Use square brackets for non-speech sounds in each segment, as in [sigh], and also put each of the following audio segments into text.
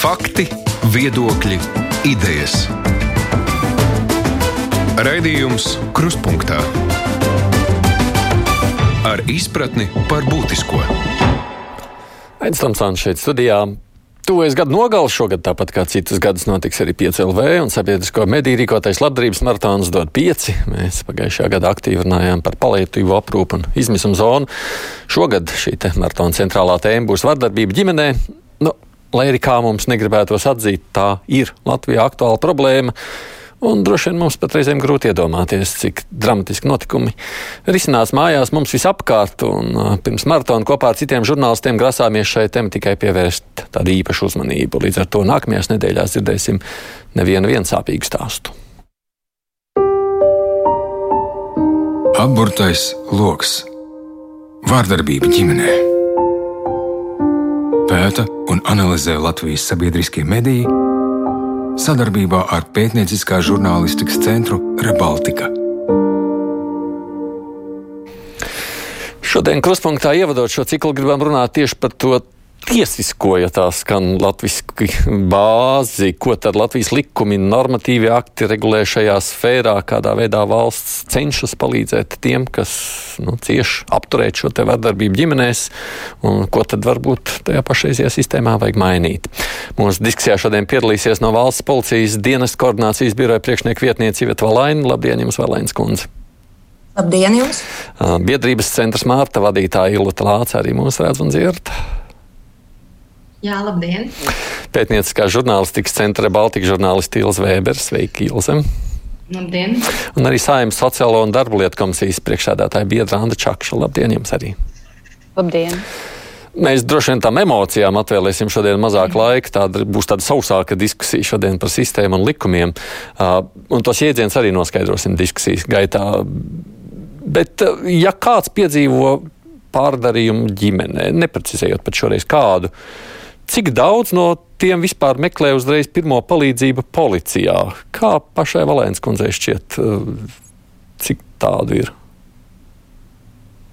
Fakti, viedokļi, idejas. Raidījums Kruspunkta ar izpratni par būtisko. Aizsmeļamies šeit studijā. Tuvojas gada nogales šogad, tāpat kā citas gadus, notiks arī 5LV un sabiedrisko mediju rīkotais labdarības maratons dod 5. Mēs pagājušajā gadā aktīvi runājām par palietīvo aprūpu un izmisumu zonu. Šogad šī maratona centrālā tēma būs vardarbība ģimenē. Nu, lai arī kā mums negribētos atzīt, tā ir Latvijā aktuāla problēma. Un droši vien mums pat reizēm grūti iedomāties, cik dramatiski notikumi risinās mājās mums visapkārt. Un, pirms maratona kopā ar citiem žurnālistiem grasāmies šai tematikai pievērst tādu īpašu uzmanību. Līdz ar to nākamajās nedēļās dzirdēsim nevienu sāpīgu stāstu. Apburtais lokus - vārdarbība ģimenē. Pēta un analizē Latvijas sabiedriskie mediji sadarbībā ar pētnieciskā žurnālistikas centru Rebaltika. Šodien kruspunktā ievadot šo ciklu gribam runāt tieši par to tiesisko, ja tā skan latviešu bāzi, ko tad Latvijas likumi, normatīvi akti regulē šajā sfērā, kādā veidā valsts cenšas palīdzēt tiem, kas nu, cieši apturēt šo te vardarbību ģimenēs, un ko tad varbūt tajā pašreizajā sistēmā vajag mainīt. Mūsu diskusijā šodien piedalīsies no valsts policijas dienas koordinācijas biroja priekšnieka vietniece Iveta Valaina. Labdien, jums Valainas kundze! Labdien jums! Biedrības centrs Mārta vadītāja Ilta Lāca arī mūs redz un dzird. Jā, labdien! Pētnieciskā žurnālistikas centra Baltika žurnālisti Ilza Vēbers. Sveiki, Ilze! Labdien! Un arī Saimnes sociālo un darbu lietu komisijas priekšsēdētāja biedra Anda Čakša. Labdien jums arī! Labdien! Mēs droši vien tam emocijām atvēlēsim šodien mazāk laika. Tāda būs tāda sausāka diskusija šodien par sistēmu un likumiem. Uh, un tos jēdzienus arī noskaidrosim diskusijas gaitā. Bet, ja kāds piedzīvo pārdarījumu ģimenē, neprecizējot pat šoreiz kādu, uh, Cik daudz no tiem vispār meklē uzreiz pirmo palīdzību policijā? Kā pašai Valēnas kundzei šķiet, eh, cik tādu ir?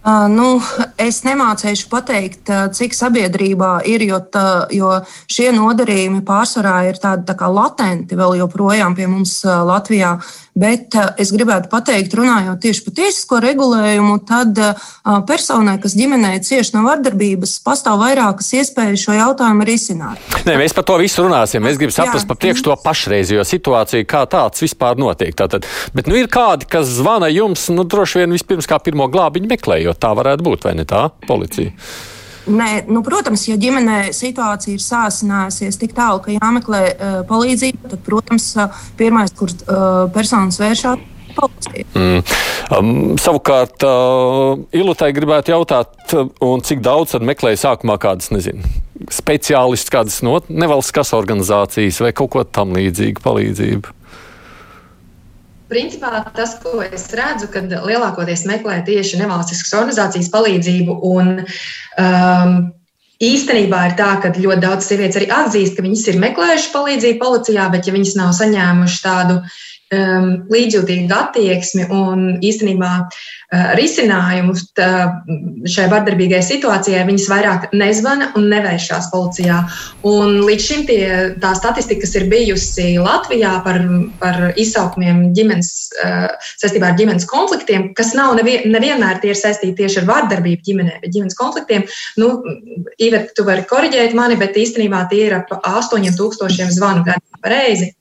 Uh, nu, es nemācīšu pateikt, cik sabiedrībā ir, jo, tā, jo šie nodarījumi pārsvarā ir tādi tā kā latenti vēl joprojām pie mums Latvijā. Bet es gribētu pateikt, runājot tieši par tiesisko regulējumu, tad personai, kas ģimenē cieši no vardarbības, pastāv vairākas iespējas šo jautājumu risināt. Nē, mēs par to visu runāsim. Es gribu saprast par priekš to pašreizējo situāciju, kā tāds vispār notiek. Tātad, bet nu ir kādi, kas zvana jums, nu droši vien vispirms kā pirmo glābiņu meklējot tā varētu būt, vai ne tā, policija? Nē, nu, protams, ja ģimenē situācija ir sāsinājusies tik tālu, ka jāmeklē uh, palīdzība, tad, protams, uh, pirmais, kur uh, personas vēršās, Mm. Um, savukārt, uh, Ilutai gribētu jautāt, uh, cik daudz meklēja sākumā kādas, nezinu, speciālistus, kādas no nevalstiskās organizācijas vai kaut ko tam līdzīgu palīdzību? Principā tas, ko es redzu, kad lielākoties meklē tieši nevalstiskas organizācijas palīdzību. Un, um, Īstenībā ir tā, ka ļoti daudz sievietes arī atzīst, ka viņas ir meklējušas palīdzību policijā, bet ja viņas nav saņēmušas tādu um, līdzjūtīgu attieksmi un īstenībā uh, risinājumu šai vardarbīgai situācijai, viņas vairāk nezvana un nevēršās policijā. Un līdz šim tie, tā statistika, kas ir bijusi Latvijā par, par izsaukumiem ģimenes, uh, saistībā ar ģimenes konfliktiem, kas nav nevien, nevienmēr tie ir saistīti tieši ar vardarbību ģimenē, bet ģimenes konfliktiem, nu, Ivet, tu vari koriģēt mani, bet īstenībā tie ir ap 8000 zvanu gadu reizi.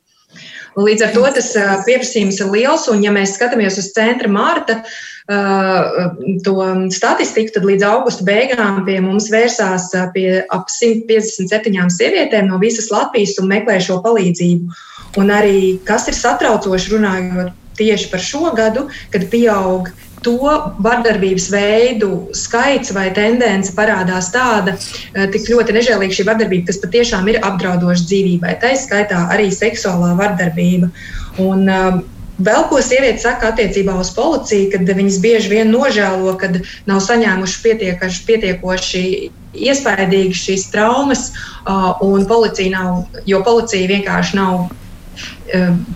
Līdz ar to tas pieprasījums ir liels, un ja mēs skatāmies uz centra mārta to statistiku, tad līdz augusta beigām pie mums vērsās pie ap 157 sievietēm no visas Latvijas un meklē šo palīdzību. Un arī kas ir satraucoši runājot tieši par šo gadu, kad pieaug uh, to vardarbības veidu skaits vai tendence parādās tāda, eh, tik ļoti nežēlīga šī vardarbība, kas patiešām ir apdraudoša dzīvībai. Tā izskaitā arī seksuālā vardarbība. Un, um, Vēl ko sieviete saka attiecībā uz policiju, kad viņas bieži vien nožēlo, ka nav saņēmuši pietiekoši iespaidīgi šīs traumas, uh, un policija nav, jo policija vienkārši nav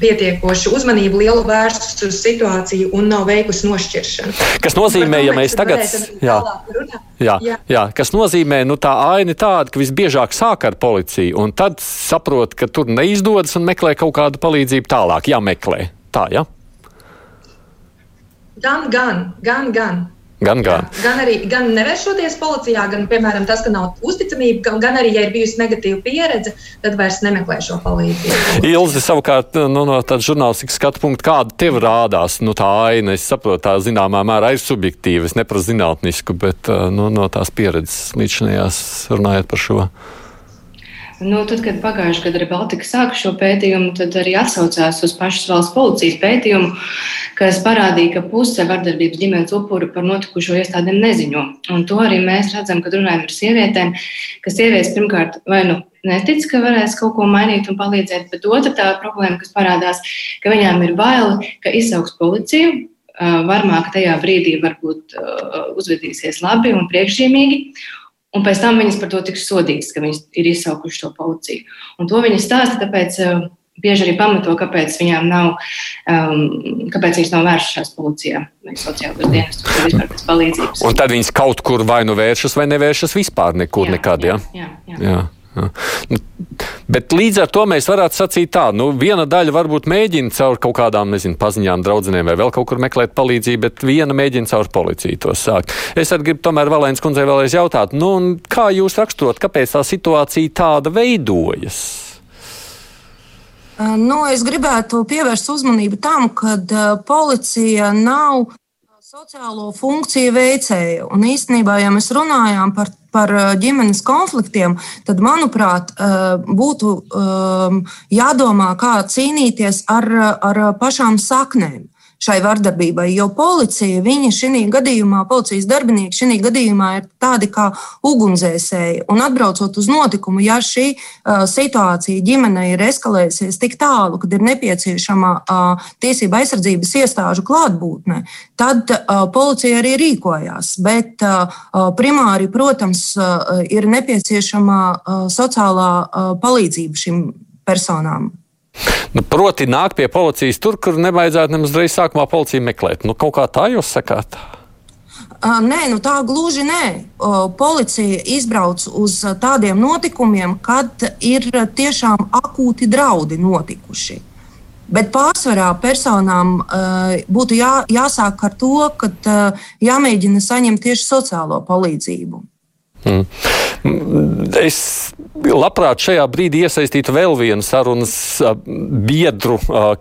pietiekošu uzmanību lielu vērsus uz situāciju un nav veikusi nošķiršanu. Kas nozīmē, ja mēs tagad. Jā, jā, jā. jā, kas nozīmē, nu tā aina tāda, ka visbiežāk sāk ar policiju un tad saprot, ka tur neizdodas un meklē kaut kādu palīdzību tālāk. Jāmeklē. Tā, jā. Ja? Gan, gan, gan. gan. Gan, gan. Jā, gan arī gan nevēršoties policijā, gan, piemēram, tas, ka nav uzticamība, gan arī, ja ir bijusi negatīva pieredze, tad vairs nemeklē šo palīdzību. Ilzi, savukārt, nu, no tāda žurnālistikas skatu punkta, kāda tev rādās nu, tā aina? Es saprotu, tā zināmā mērā ir subjektīva, es neprasu zinātnisku, bet nu, no tās pieredzes līdzinājās runājot par šo. Nu, tad, kad pagājušajā gadā Baltika sāka šo pētījumu, tad arī atsaucās uz pašas valsts policijas pētījumu, kas parādīja, ka puse vardarbības ģimenes upuru par notikušo iestādēm neziņo. Un to arī mēs redzam, kad runājam ar sievietēm, ka sievietes pirmkārt vai nu netic, ka varēs kaut ko mainīt un palīdzēt, bet otra tā problēma, kas parādās, ka viņām ir bail, ka izsauks policiju, varmāk tajā brīdī varbūt uzvedīsies labi un priekšzīmīgi. Un pēc tam viņas par to tiks sodītas, ka viņas ir izsaukušas to policiju. Un to viņas stāsta, tāpēc uh, bieži arī pamato, kāpēc viņām nav, um, kāpēc viņas nav vēršušās policijā vai sociālajos dienestos, vai vispār pēc palīdzības. Un tad viņas kaut kur vai nu vēršas, vai nevēršas vispār nekur jā, nekad, jā? Jā, jā. jā. Nu, bet līdz ar to mēs varētu sacīt tā, nu, viena daļa varbūt mēģina caur kaut kādām, nezinu, paziņām, draudzenēm vai vēl kaut kur meklēt palīdzību, bet viena mēģina caur policiju to sākt. Es arī gribu tomēr Valēns kundzei vēlreiz jautāt, nu, kā jūs raksturot, kāpēc tā situācija tāda veidojas? Nu, es gribētu pievērst uzmanību tam, ka policija nav sociālo funkciju veicēja. Un īstenībā, ja mēs runājām par par ģimenes konfliktiem, tad, manuprāt, būtu jādomā, kā cīnīties ar, ar pašām saknēm šai vardarbībai. Jo policija, viņi šī gadījumā, policijas darbinieki šī gadījumā ir tādi kā ugunsdzēsēji. Un atbraucot uz notikumu, ja šī uh, situācija ģimenei ir eskalējusies tik tālu, kad ir nepieciešama uh, tiesība aizsardzības iestāžu klātbūtne, tad uh, policija arī rīkojās. Bet uh, primāri, protams, uh, ir nepieciešama uh, sociālā uh, palīdzība šīm personām. Nu, proti, nāk pie policijas tur, kur nevajadzētu nemaz reiz sākumā policiju meklēt. Nu, kaut kā tā jūs sakāt? Nē, nu tā gluži nē. Policija izbrauc uz tādiem notikumiem, kad ir tiešām akūti draudi notikuši. Bet pārsvarā personām uh, būtu jā, jāsāk ar to, ka uh, jāmēģina saņemt tieši sociālo palīdzību. Mm. Es labprāt šajā brīdī iesaistītu vēl vienu sarunas biedru,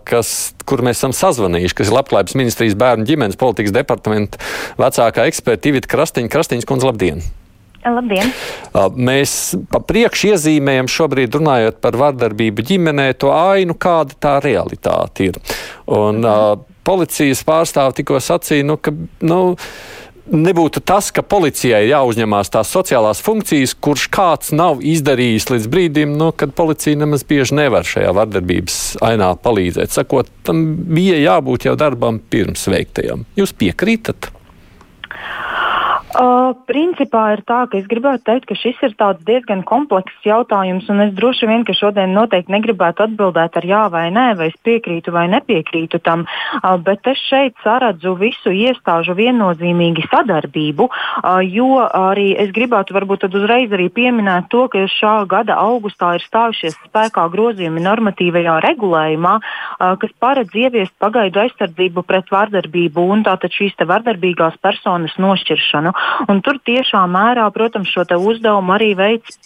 kas, kur mēs esam sazvanījuši, kas ir Labklājības ministrijas bērnu ģimenes politikas departamenta vecākā eksperta Ivita Krastiņa. Krastiņas kundze, labdien! Labdien! Mēs pa priekšu iezīmējam šobrīd runājot par vardarbību ģimenē, to ainu, kāda tā realitāte ir. Un, uh, policijas pārstāvi tikko sacīja, nu, ka. Nu, nebūtu tas, ka policijai jāuzņemās tās sociālās funkcijas, kurš kāds nav izdarījis līdz brīdim, nu, kad policija nemaz bieži nevar šajā vardarbības ainā palīdzēt. Sakot, tam bija jābūt jau darbam pirms veiktajam. Jūs piekrītat? Uh, principā ir tā, ka es gribētu teikt, ka šis ir diezgan komplekss jautājums, un es droši vien, ka šodien noteikti negribētu atbildēt ar jā vai nē, vai es piekrītu vai nepiekrītu tam, uh, bet es šeit saredzu visu iestāžu viennozīmīgi sadarbību, uh, jo arī es gribētu varbūt uzreiz arī pieminēt to, ka šā gada augustā ir stājušies spēkā grozījumi normatīvajā regulējumā, uh, kas paredz ieviest pagaidu aizsardzību pret vardarbību un tātad šīs vardarbīgās personas nošķiršanu. Un tur tiešā mērā, protams, šo uzdevumu arī veids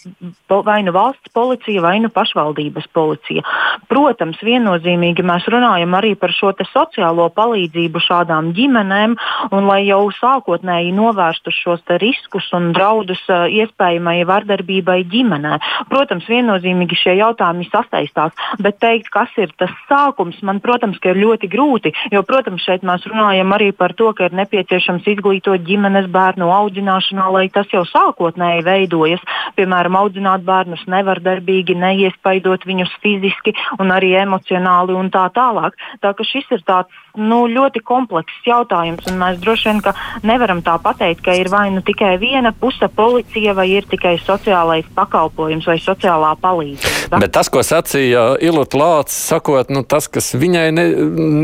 vai nu valsts policija, vai nu pašvaldības policija. Protams, viennozīmīgi mēs runājam arī par šo sociālo palīdzību šādām ģimenēm, un lai jau sākotnēji novērstu šos riskus un draudus iespējamai vardarbībai ģimenē. Protams, viennozīmīgi šie jautājumi sasaistās, bet teikt, kas ir tas sākums, man, protams, ir ļoti grūti, jo, protams, šeit mēs runājam arī par to, ka ir nepieciešams izglītot ģimenes bērnu bērnu audzināšanā, lai tas jau sākotnēji veidojas. Piemēram, audzināt bērnus nevardarbīgi, neiespaidot viņus fiziski un arī emocionāli un tā tālāk. Tā ka šis ir tāds nu, ļoti komplekss jautājums, un mēs droši vien nevaram tā pateikt, ka ir vai nu tikai viena puse policija, vai ir tikai sociālais pakalpojums vai sociālā palīdzība. Bet tas, ko sacīja Ilūta Lācis, sakot, nu, tas, kas viņai ne,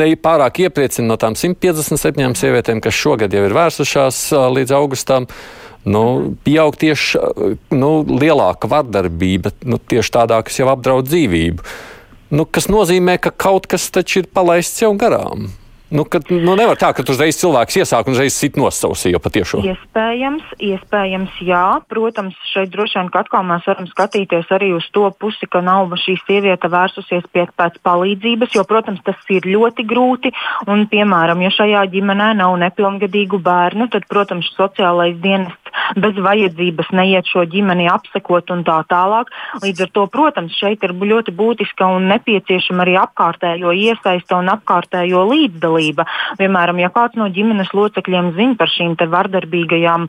ne pārāk iepriecina no tām 157 sievietēm, kas šogad jau ir vērsušās līdz augustam, nu, pieaug tieši nu, lielāka vardarbība, nu, tieši tādā, kas jau apdraud dzīvību. Nu, kas nozīmē, ka kaut kas taču ir palaists jau garām. Nu, kad, nu, nevar tā, ka uzreiz cilvēks iesāk un uzreiz sit nosausīja patiešām. Iespējams, iespējams, jā. Protams, šeit droši vien atkal mēs varam skatīties arī uz to pusi, ka nav šī sieviete vērsusies pie, pēc palīdzības, jo, protams, tas ir ļoti grūti. Un, piemēram, ja šajā ģimenē nav nepilngadīgu bērnu, tad, protams, sociālais dienests bez vajadzības neiet šo ģimeni apsekot un tā tālāk. Līdz ar to, protams, šeit ir ļoti būtiska un nepieciešama arī apkārtējo iesaista un apkārtējo līdzdalība. Piemēram, ja kāds no ģimenes locekļiem zina par šīm vardarbīgajām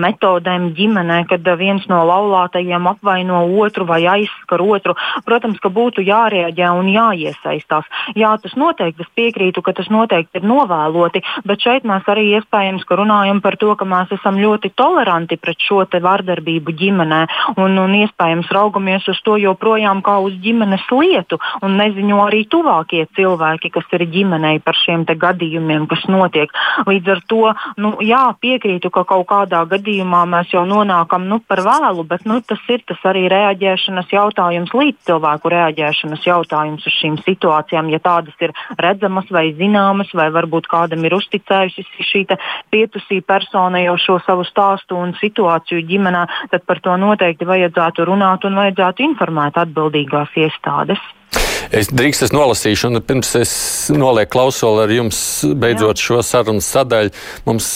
metodēm ģimenē, kad viens no laulātajiem apvaino otru vai aizskar otru, protams, ka būtu jārēģē un jāiesaistās. Jā, tas noteikti, es piekrītu, ka tas noteikti ir novēloti, bet šeit mēs arī iespējams runājam par to, ka mēs esam ļoti toleranti pret šo vardarbību ģimenē un, un iespējams raugamies uz to joprojām kā uz ģimenes lietu un neziņo arī tuvākie cilvēki, kas ir ģimenei par šiem gadījumiem, kas notiek. Līdz ar to nu, jā, piekrītu, ka kaut kādā gadījumā mēs jau nonākam nu, par vēlu, bet nu, tas ir tas arī reaģēšanas jautājums, līdz cilvēku reaģēšanas jautājums uz šīm situācijām. Ja tādas ir redzamas vai zināmas, vai varbūt kādam ir uzticējusi šī pietusī persona jau šo savu stāstu un situāciju ģimenē, tad par to noteikti vajadzētu runāt un vajadzētu informēt atbildīgās iestādes. Es drīkst, es nolasīšu, un pirms es nolieku klausuli ar jums, beidzot Jā. šo sarunas sadaļu. Mums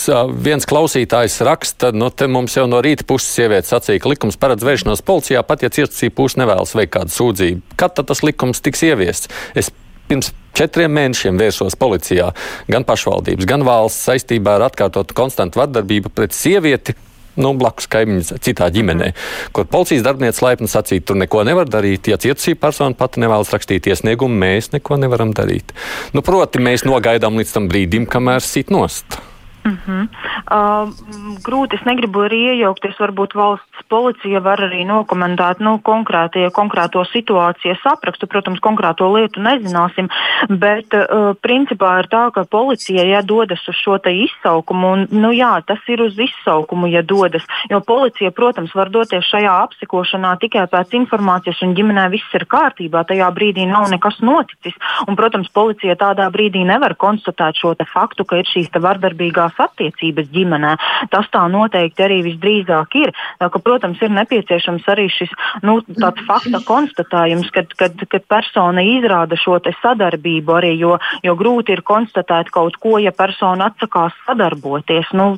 viens klausītājs raksta, nu, te mums jau no rīta puses sievietes sacīja, ka likums paredz vēršanos policijā, pat ja cietusī puse nevēlas veikt kādu sūdzību. Kad tad tas likums tiks ieviests? Es pirms četriem mēnešiem vērsos policijā, gan pašvaldības, gan valsts saistībā ar atkārtotu konstantu vardarbību pret sievieti nu, blakus kaimiņu citā ģimenē, kur policijas darbinieks laipni sacīja, tur neko nevar darīt. Ja cietusī persona pati nevēlas rakstīt iesniegumu, mēs neko nevaram darīt. Nu, proti, mēs nogaidām līdz tam brīdim, kamēr sit nost. Mm -hmm. uh, grūti, es negribu arī iejaukties. Varbūt valsts policija var arī nokomentēt nu, konkrētie, konkrēto situācijas aprakstu. Protams, konkrēto lietu nezināsim, bet uh, principā ir tā, ka policija, ja dodas uz šo izsaukumu, un nu, jā, tas ir uz izsaukumu, ja dodas, jo policija, protams, var doties šajā apsekošanā tikai pēc informācijas, un ģimenē viss ir kārtībā. Tajā brīdī nav nekas noticis, un, protams, policija tādā brīdī nevar konstatēt šo faktu, ka ir šīs vardarbīgās labās attiecības ģimenē. Tas tā noteikti arī visdrīzāk ir. Ka, protams, ir nepieciešams arī šis nu, fakta konstatējums, kad, kad, kad persona izrāda šo sadarbību arī, jo, jo grūti ir konstatēt kaut ko, ja persona atsakās sadarboties. Nu,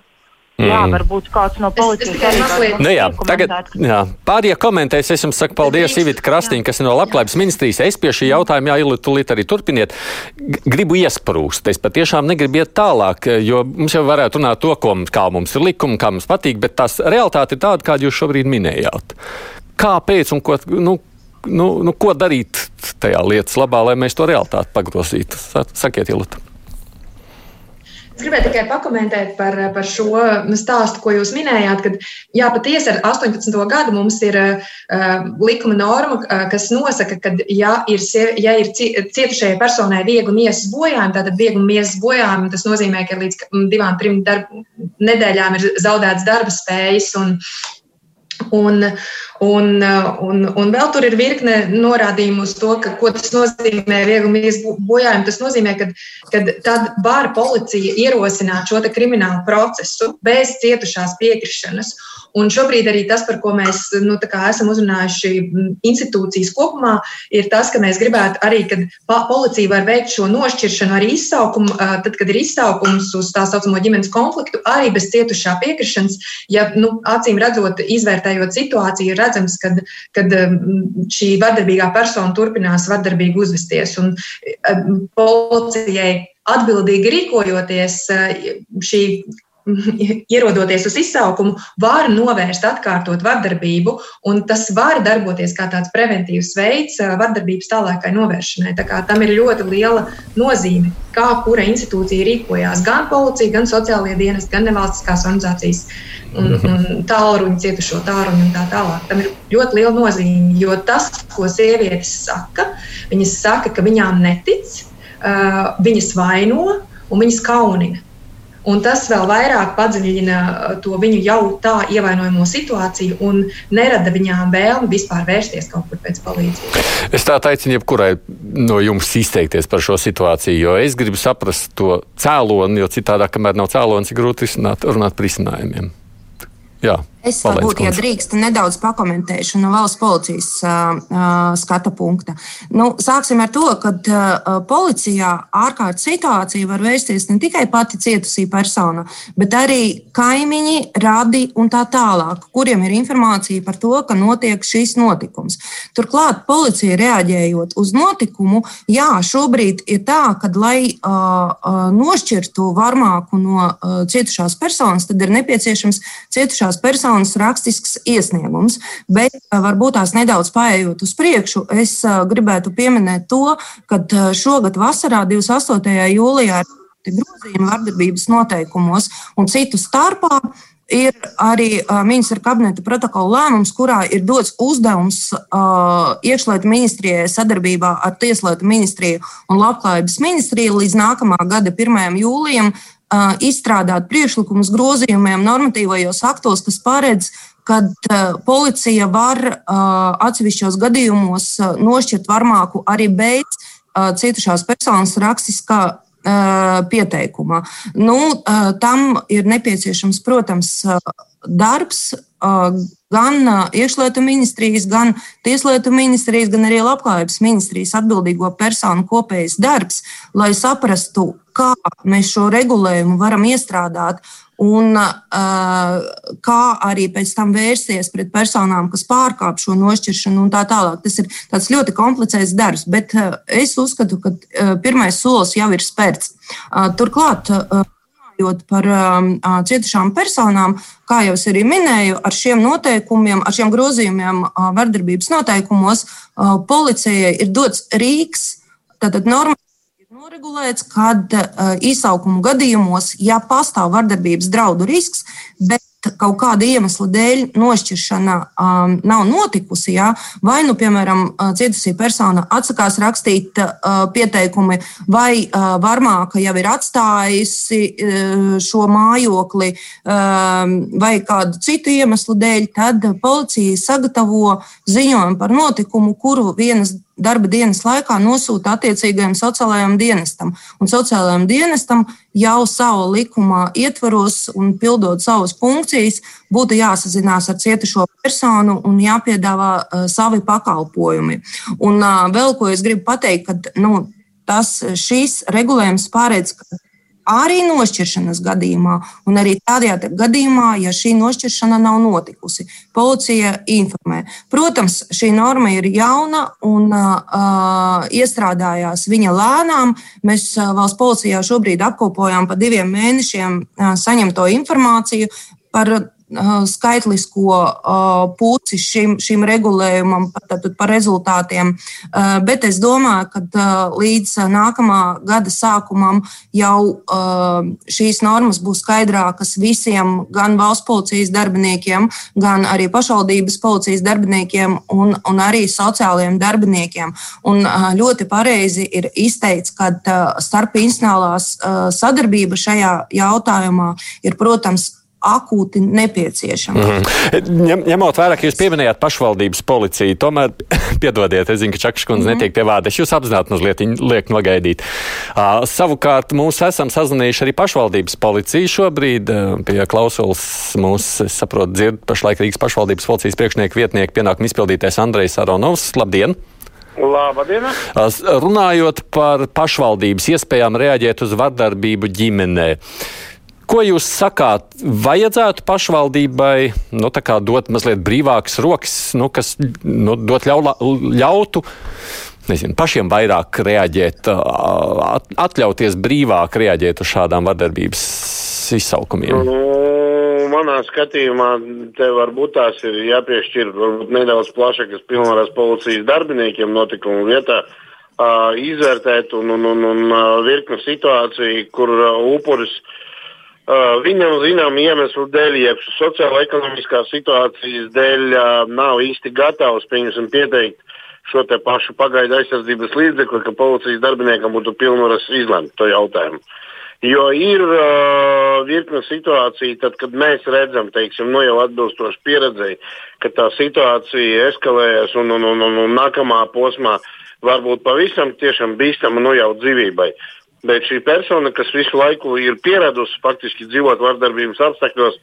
Jā, mm. varbūt kāds no policijas arī nu, jā, tagad, jā, pārējie komentēs. Es jums saku paldies Ivita Krastīņa, kas ir no Labklājības ministrijas. Es pie šī jautājuma, jā, Ilu, tūlīt arī turpiniet, gribu iesprūst. Es patiešām negribu iet tālāk, jo mums jau varētu runāt to, ko, kā mums ir likumi, kā mums patīk, bet tās realitāte ir tāda, kādu jūs šobrīd minējāt. Kāpēc un ko, nu, nu, nu, ko darīt tajā lietas labā, lai mēs to realitāti pagrozītu? Sakiet, Iluta. Es gribēju tikai pakomentēt par, par šo stāstu, ko jūs minējāt, kad jā, patiesi ar 18. gadu mums ir uh, likuma norma, uh, kas nosaka, ka, ja ir, ja ir cietušajai personai viegli miesas bojājumi, tad viegli miesas bojājumi tas nozīmē, ka līdz divām, trim darb, nedēļām ir zaudēts darba spējas. Un, Un, un, un, un vēl tur ir virkne norādījumu uz to, ka, ko tas nozīmē vieglumības bojājumi. Tas nozīmē, ka tad var policija ierosināt šo kriminālu procesu bez cietušās piekrišanas. Un šobrīd arī tas, par ko mēs nu, esam uzrunājuši institūcijas kopumā, ir tas, ka mēs gribētu arī, kad policija var veikt šo nošķiršanu arī izsaukumu, tad, kad ir izsaukums uz tā saucamo ģimenes konfliktu, arī bez cietušā piekrišanas, ja nu, acīm redzot, izvērtējot situāciju, redzams, ka šī vardarbīgā persona turpinās vardarbīgi uzvesties. Un policijai atbildīgi rīkojoties, šī [laughs] ierodoties uz izsaukumu, var novērst atkārtot vardarbību, un tas var darboties kā tāds preventīvs veids vardarbības tālākai novēršanai. Tā tam ir ļoti liela nozīme, kā kura institūcija rīkojās. Gan policija, gan sociālie dienesti, gan nevalstiskās organizācijas, un, mhm. un tālruņa cietušo tālruņu un tā tālāk. Tam ir ļoti liela nozīme, jo tas, ko sievietes saka, viņas saka, ka viņām netic, viņas vaino un viņas kaunina. Un tas vēl vairāk padziļina uh, to viņu jau tā ievainojamo situāciju un nerada viņām vēlmi vispār vērsties kaut kur pēc palīdzības. Es tā aicinu jebkurai no jums izteikties par šo situāciju, jo es gribu saprast to cēloni, jo citādi, kamēr nav cēlonis, ir grūti runāt par risinājumiem. Jā. Es varbūt, ja drīkst, nedaudz pakomentēšu no valsts policijas uh, skata punkta. Nu, sāksim ar to, ka uh, policijā ārkārtas situācija var vērsties ne tikai pati cietusī persona, bet arī kaimiņi, radi un tā tālāk, kuriem ir informācija par to, ka notiek šīs notikums. Turklāt policija reaģējot uz notikumu, jā, šobrīd ir tā, ka, lai uh, nošķirtu varmāku no uh, cietušās personas, tad ir nepieciešams cietušās personas personas rakstisks iesniegums, bet varbūt tās nedaudz paējot uz priekšu, es gribētu pieminēt to, ka šogad vasarā, 28. jūlijā, ir grozījumi vardarbības noteikumos un citu starpā ir arī uh, ministra kabineta protokola lēmums, kurā ir dots uzdevums uh, iekšlietu ministrijai sadarbībā ar Tieslietu ministriju un Labklājības ministriju līdz nākamā gada 1. jūlijam izstrādāt priekšlikumus grozījumiem normatīvajos aktos, kas paredz, ka policija var atsevišķos gadījumos nošķirt varmāku arī bez cietušās personas rakstiskā pieteikumā. Nu, tam ir nepieciešams, protams, darbs gan iekšlietu ministrijas, gan tieslietu ministrijas, gan arī labklājības ministrijas atbildīgo personu kopējs darbs, lai saprastu, kā mēs šo regulējumu varam iestrādāt un kā arī pēc tam vērsties pret personām, kas pārkāp šo nošķiršanu un tā tālāk. Tas ir ļoti komplicēts darbs, bet es uzskatu, ka pirmais solis jau ir spērts. Turklāt, runājot par cietušām personām, kā jau es arī minēju, ar šiem noteikumiem, ar šiem grozījumiem vardarbības noteikumos, policijai ir dots rīks, tātad norma noregulēts, kad uh, izsaukumu gadījumos, ja pastāv vardarbības draudu risks, bet kaut kāda iemesla dēļ nošķiršana um, nav notikusi, jā, vai, nu, piemēram, cietusī persona atsakās rakstīt uh, pieteikumi, vai uh, varmāka jau ir atstājusi uh, šo mājokli, uh, vai kādu citu iemeslu dēļ, tad policija sagatavo ziņojumu par notikumu, kuru vienas darba dienas laikā nosūta attiecīgajam sociālajam dienestam. Un sociālajam dienestam jau savu likumā ietvaros un pildot savas funkcijas, būtu jāsazinās ar cietušo personu un jāpiedāvā uh, savi pakalpojumi. Un uh, vēl ko es gribu pateikt, ka nu, tas šīs regulējums pārēdz, ka arī nošķiršanas gadījumā, un arī tādā gadījumā, ja šī nošķiršana nav notikusi. Policija informē. Protams, šī norma ir jauna un uh, iestrādājās viņa lēnām. Mēs uh, valsts policijā šobrīd apkopojām pa diviem mēnešiem uh, saņemto informāciju par skaitlisko pusi šim, šim regulējumam, tātad par rezultātiem. Bet es domāju, ka līdz nākamā gada sākumam jau šīs normas būs skaidrākas visiem, gan valsts policijas darbiniekiem, gan arī pašvaldības policijas darbiniekiem un, un arī sociālajiem darbiniekiem. Un ļoti pareizi ir izteikts, ka starpinstitucionālās sadarbība šajā jautājumā ir, protams, akūti nepieciešama. Mm -hmm. Ņemot vērā, ka jūs pieminējāt pašvaldības policiju, tomēr [laughs] piedodiet, es zinu, ka Čakšs kundze mm -hmm. netiek pie vārda. Es jūs apzināti mazliet liek nogaidīt. Uh, savukārt mūs esam sazvanījuši arī pašvaldības policiju šobrīd. Uh, pie klausulas mūs, es saprotu, dzird pašlaik Rīgas pašvaldības policijas priekšnieku vietnieku pienākumu izpildītais Andrejs Aronovs. Labdien! Labdien! Runājot par pašvaldības iespējām reaģēt uz vardarbību ģimenē. Ko jūs sakāt? Vajadzētu pašvaldībai nu, dot mazliet brīvākas rokas, nu, kas nu, dot ļaula, ļautu nezinu, pašiem vairāk reaģēt, atļauties brīvāk reaģēt uz šādām vardarbības izsaukumiem? Nu, manā skatījumā te varbūt tās ir jāpiešķir nedaudz plašākas pilnvaras policijas darbiniekiem notikumu vietā. Uh, izvērtēt un, un, un, un virkni situāciju, kur uh, upuris uh, viņam zinām iemeslu dēļ, jeb sociāla-ekonomiskās situācijas dēļ uh, nav īsti gatavs, pieteikt šo pašu pagaidu aizsardzības līdzekli, ka policijas darbiniekam būtu pilnvaras izlemt to jautājumu. Jo ir uh, virkne situācija, tad, kad mēs redzam, teiksim, nu jau atbilstoši pieredzēji, ka tā situācija eskalējas un, un, un, un, un nākamā posmā var būt pavisam tiešām bīstama nu jau dzīvībai. Bet šī persona, kas visu laiku ir pieradusi faktiski dzīvot vardarbības apstākļos,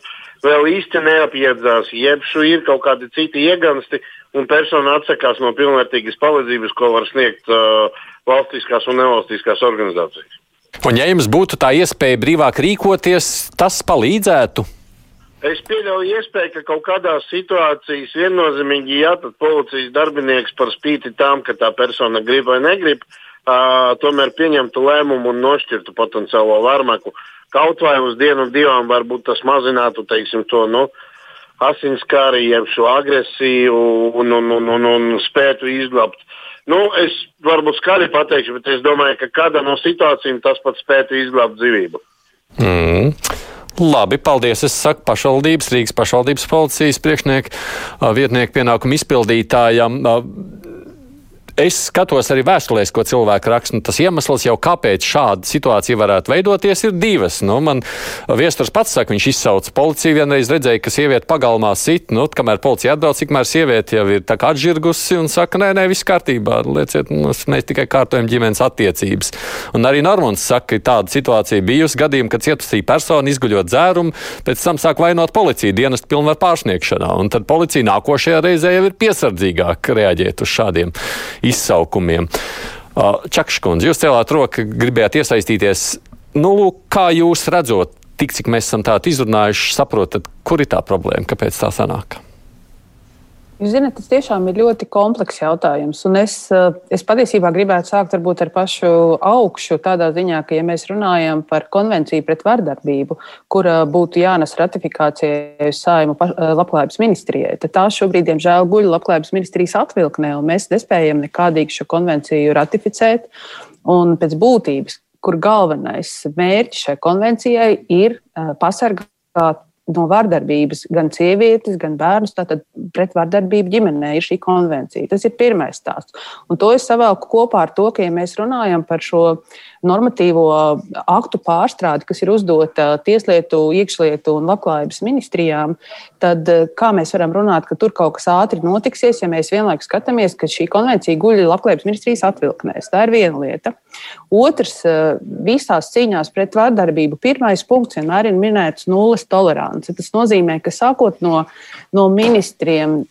vēl īsti neapjēdzās, jeb šo ir kaut kādi citi iegansti, un persona atsakās no pilnvērtīgas palīdzības, ko var sniegt uh, valstiskās un nevalstiskās organizācijas. Un, ja jums būtu tā iespēja brīvāk rīkoties, tas palīdzētu? Es pieļauju iespēju, ka kaut kādās situācijās viennozīmīgi jāpat policijas darbinieks par spīti tam, ka tā persona grib vai negrib, uh, tomēr pieņemtu lēmumu un nošķirtu potenciālo varmaku. Kaut vai uz dienu, divām varbūt tas mazinātu teiksim, to nu, asinskāri, jeb šo agresiju un, un, un, un, un spētu izglābt Nu, es varbūt skaļi pateikšu, bet es domāju, ka kāda no situācijām tas pats spētu izglābt dzīvību. Mm. Labi, paldies. Es saku pašvaldības, Rīgas pašvaldības policijas priekšnieku vietnieku pienākumu izpildītājam. Es skatos arī vēstulēs, ko cilvēki raksta. Nu, tas iemesls jau, kāpēc šāda situācija varētu veidoties, ir divas. Nu, man viesturs pats saka, viņš izsauca policiju. Vienreiz redzēja, ka sieviete pagalmā sit, nu, kamēr policija atbrauc, tikmēr sieviete jau ir atžirgusi un saka, nē, nē, viss kārtībā, lieciet, mēs tikai kārtojam ģimenes attiecības. Un arī Normons saka, ka tāda situācija bijusi gadījumā, kad cietusī persona izguļot dzērumu, pēc tam sāk vainot policiju dienestu pilnvaru pārsniegšanā. Un tad policija nākošajā reizē jau ir piesardzīgāk reaģēt uz šādiem izsaukumiem. Čakškundze, jūs celāt roku, gribējāt iesaistīties. Nu, lūk, kā jūs redzat, tik cik mēs esam tādu izrunājuši, saprotat, kur ir tā problēma, kāpēc tā sanāk? Jūs zināt, tas tiešām ir ļoti komplekss jautājums. Un es, eh, es patiesībā gribētu sākt varbūt ar pašu augšu, tādā ziņā, ka, ja mēs runājam par konvenciju pret vardarbību, kura būtu jānes ratifikācijai uz saimu eh, labklājības ministrijai, tad tā šobrīd, diemžēl, guļ labklājības ministrijas atvilknē, un mēs nespējam nekādīgi šo konvenciju ratificēt. Un pēc būtības, kur galvenais mērķis šai konvencijai ir eh, pasargāt no vardarbības gan sievietes, gan bērnus. Tātad pret vardarbību ģimenē ir šī konvencija. Tas ir pirmais stāsts. Un to es savēlku kopā ar to, ka, ja mēs runājam par šo normatīvo aktu pārstrādi, kas ir uzdota Tieslietu, iekšlietu un labklājības ministrijām, tad kā mēs varam runāt, ka tur kaut kas ātri notiksies, ja mēs vienlaikus skatāmies, ka šī konvencija guļ labklājības ministrijas atvilknēs. Tā ir viena lieta. Otrs, visās cīņās pret vardarbību, pirmais punkts vienmēr ir minēts nulles tolerants. Tas nozīmē, ka sākot no, no ministriem,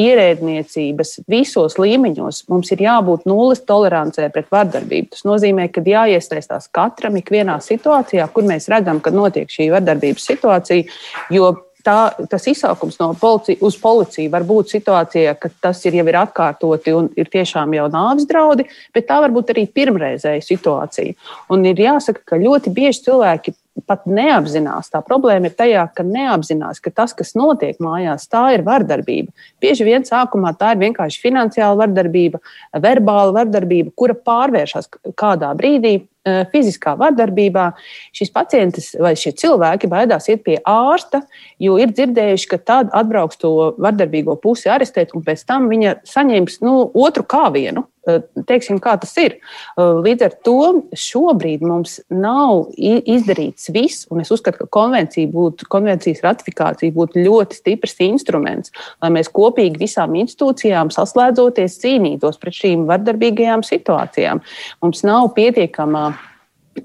ierēdniecības visos līmeņos, mums ir jābūt nulles tolerancē pret vardarbību. Tas nozīmē, ka jāiesaistās katram ikvienā situācijā, kur mēs redzam, ka notiek šī vardarbības situācija. Jo tā, tas izsaukums no policijas uz policiju var būt situācijā, ka tas ir jau ir atkārtoti un ir tiešām jau nāves draudi, bet tā var būt arī pirmreizēja situācija. Un ir jāsaka, ka ļoti bieži cilvēki pat neapzinās. Tā problēma ir tajā, ka neapzinās, ka tas, kas notiek mājās, tā ir vardarbība. Bieži vien sākumā tā ir vienkārši finansiāla vardarbība, verbāla vardarbība, kura pārvēršas kādā brīdī Eh, fiziskā vardarbībā, šis pacients vai šie cilvēki baidās iet pie ārsta, jo ir dzirdējuši, ka tad atbrauks to vardarbīgo pusi arestēt, un pēc tam viņa saņems nu, otru kāvienu. Eh, teiksim, kā tas ir. Eh, līdz ar to šobrīd mums nav izdarīts viss, un es uzskatu, ka konvencija būtu, konvencijas ratifikācija būtu ļoti stiprs instruments, lai mēs kopīgi visām institūcijām saslēdzoties cīnītos pret šīm vardarbīgajām situācijām. Mums nav pietiekamā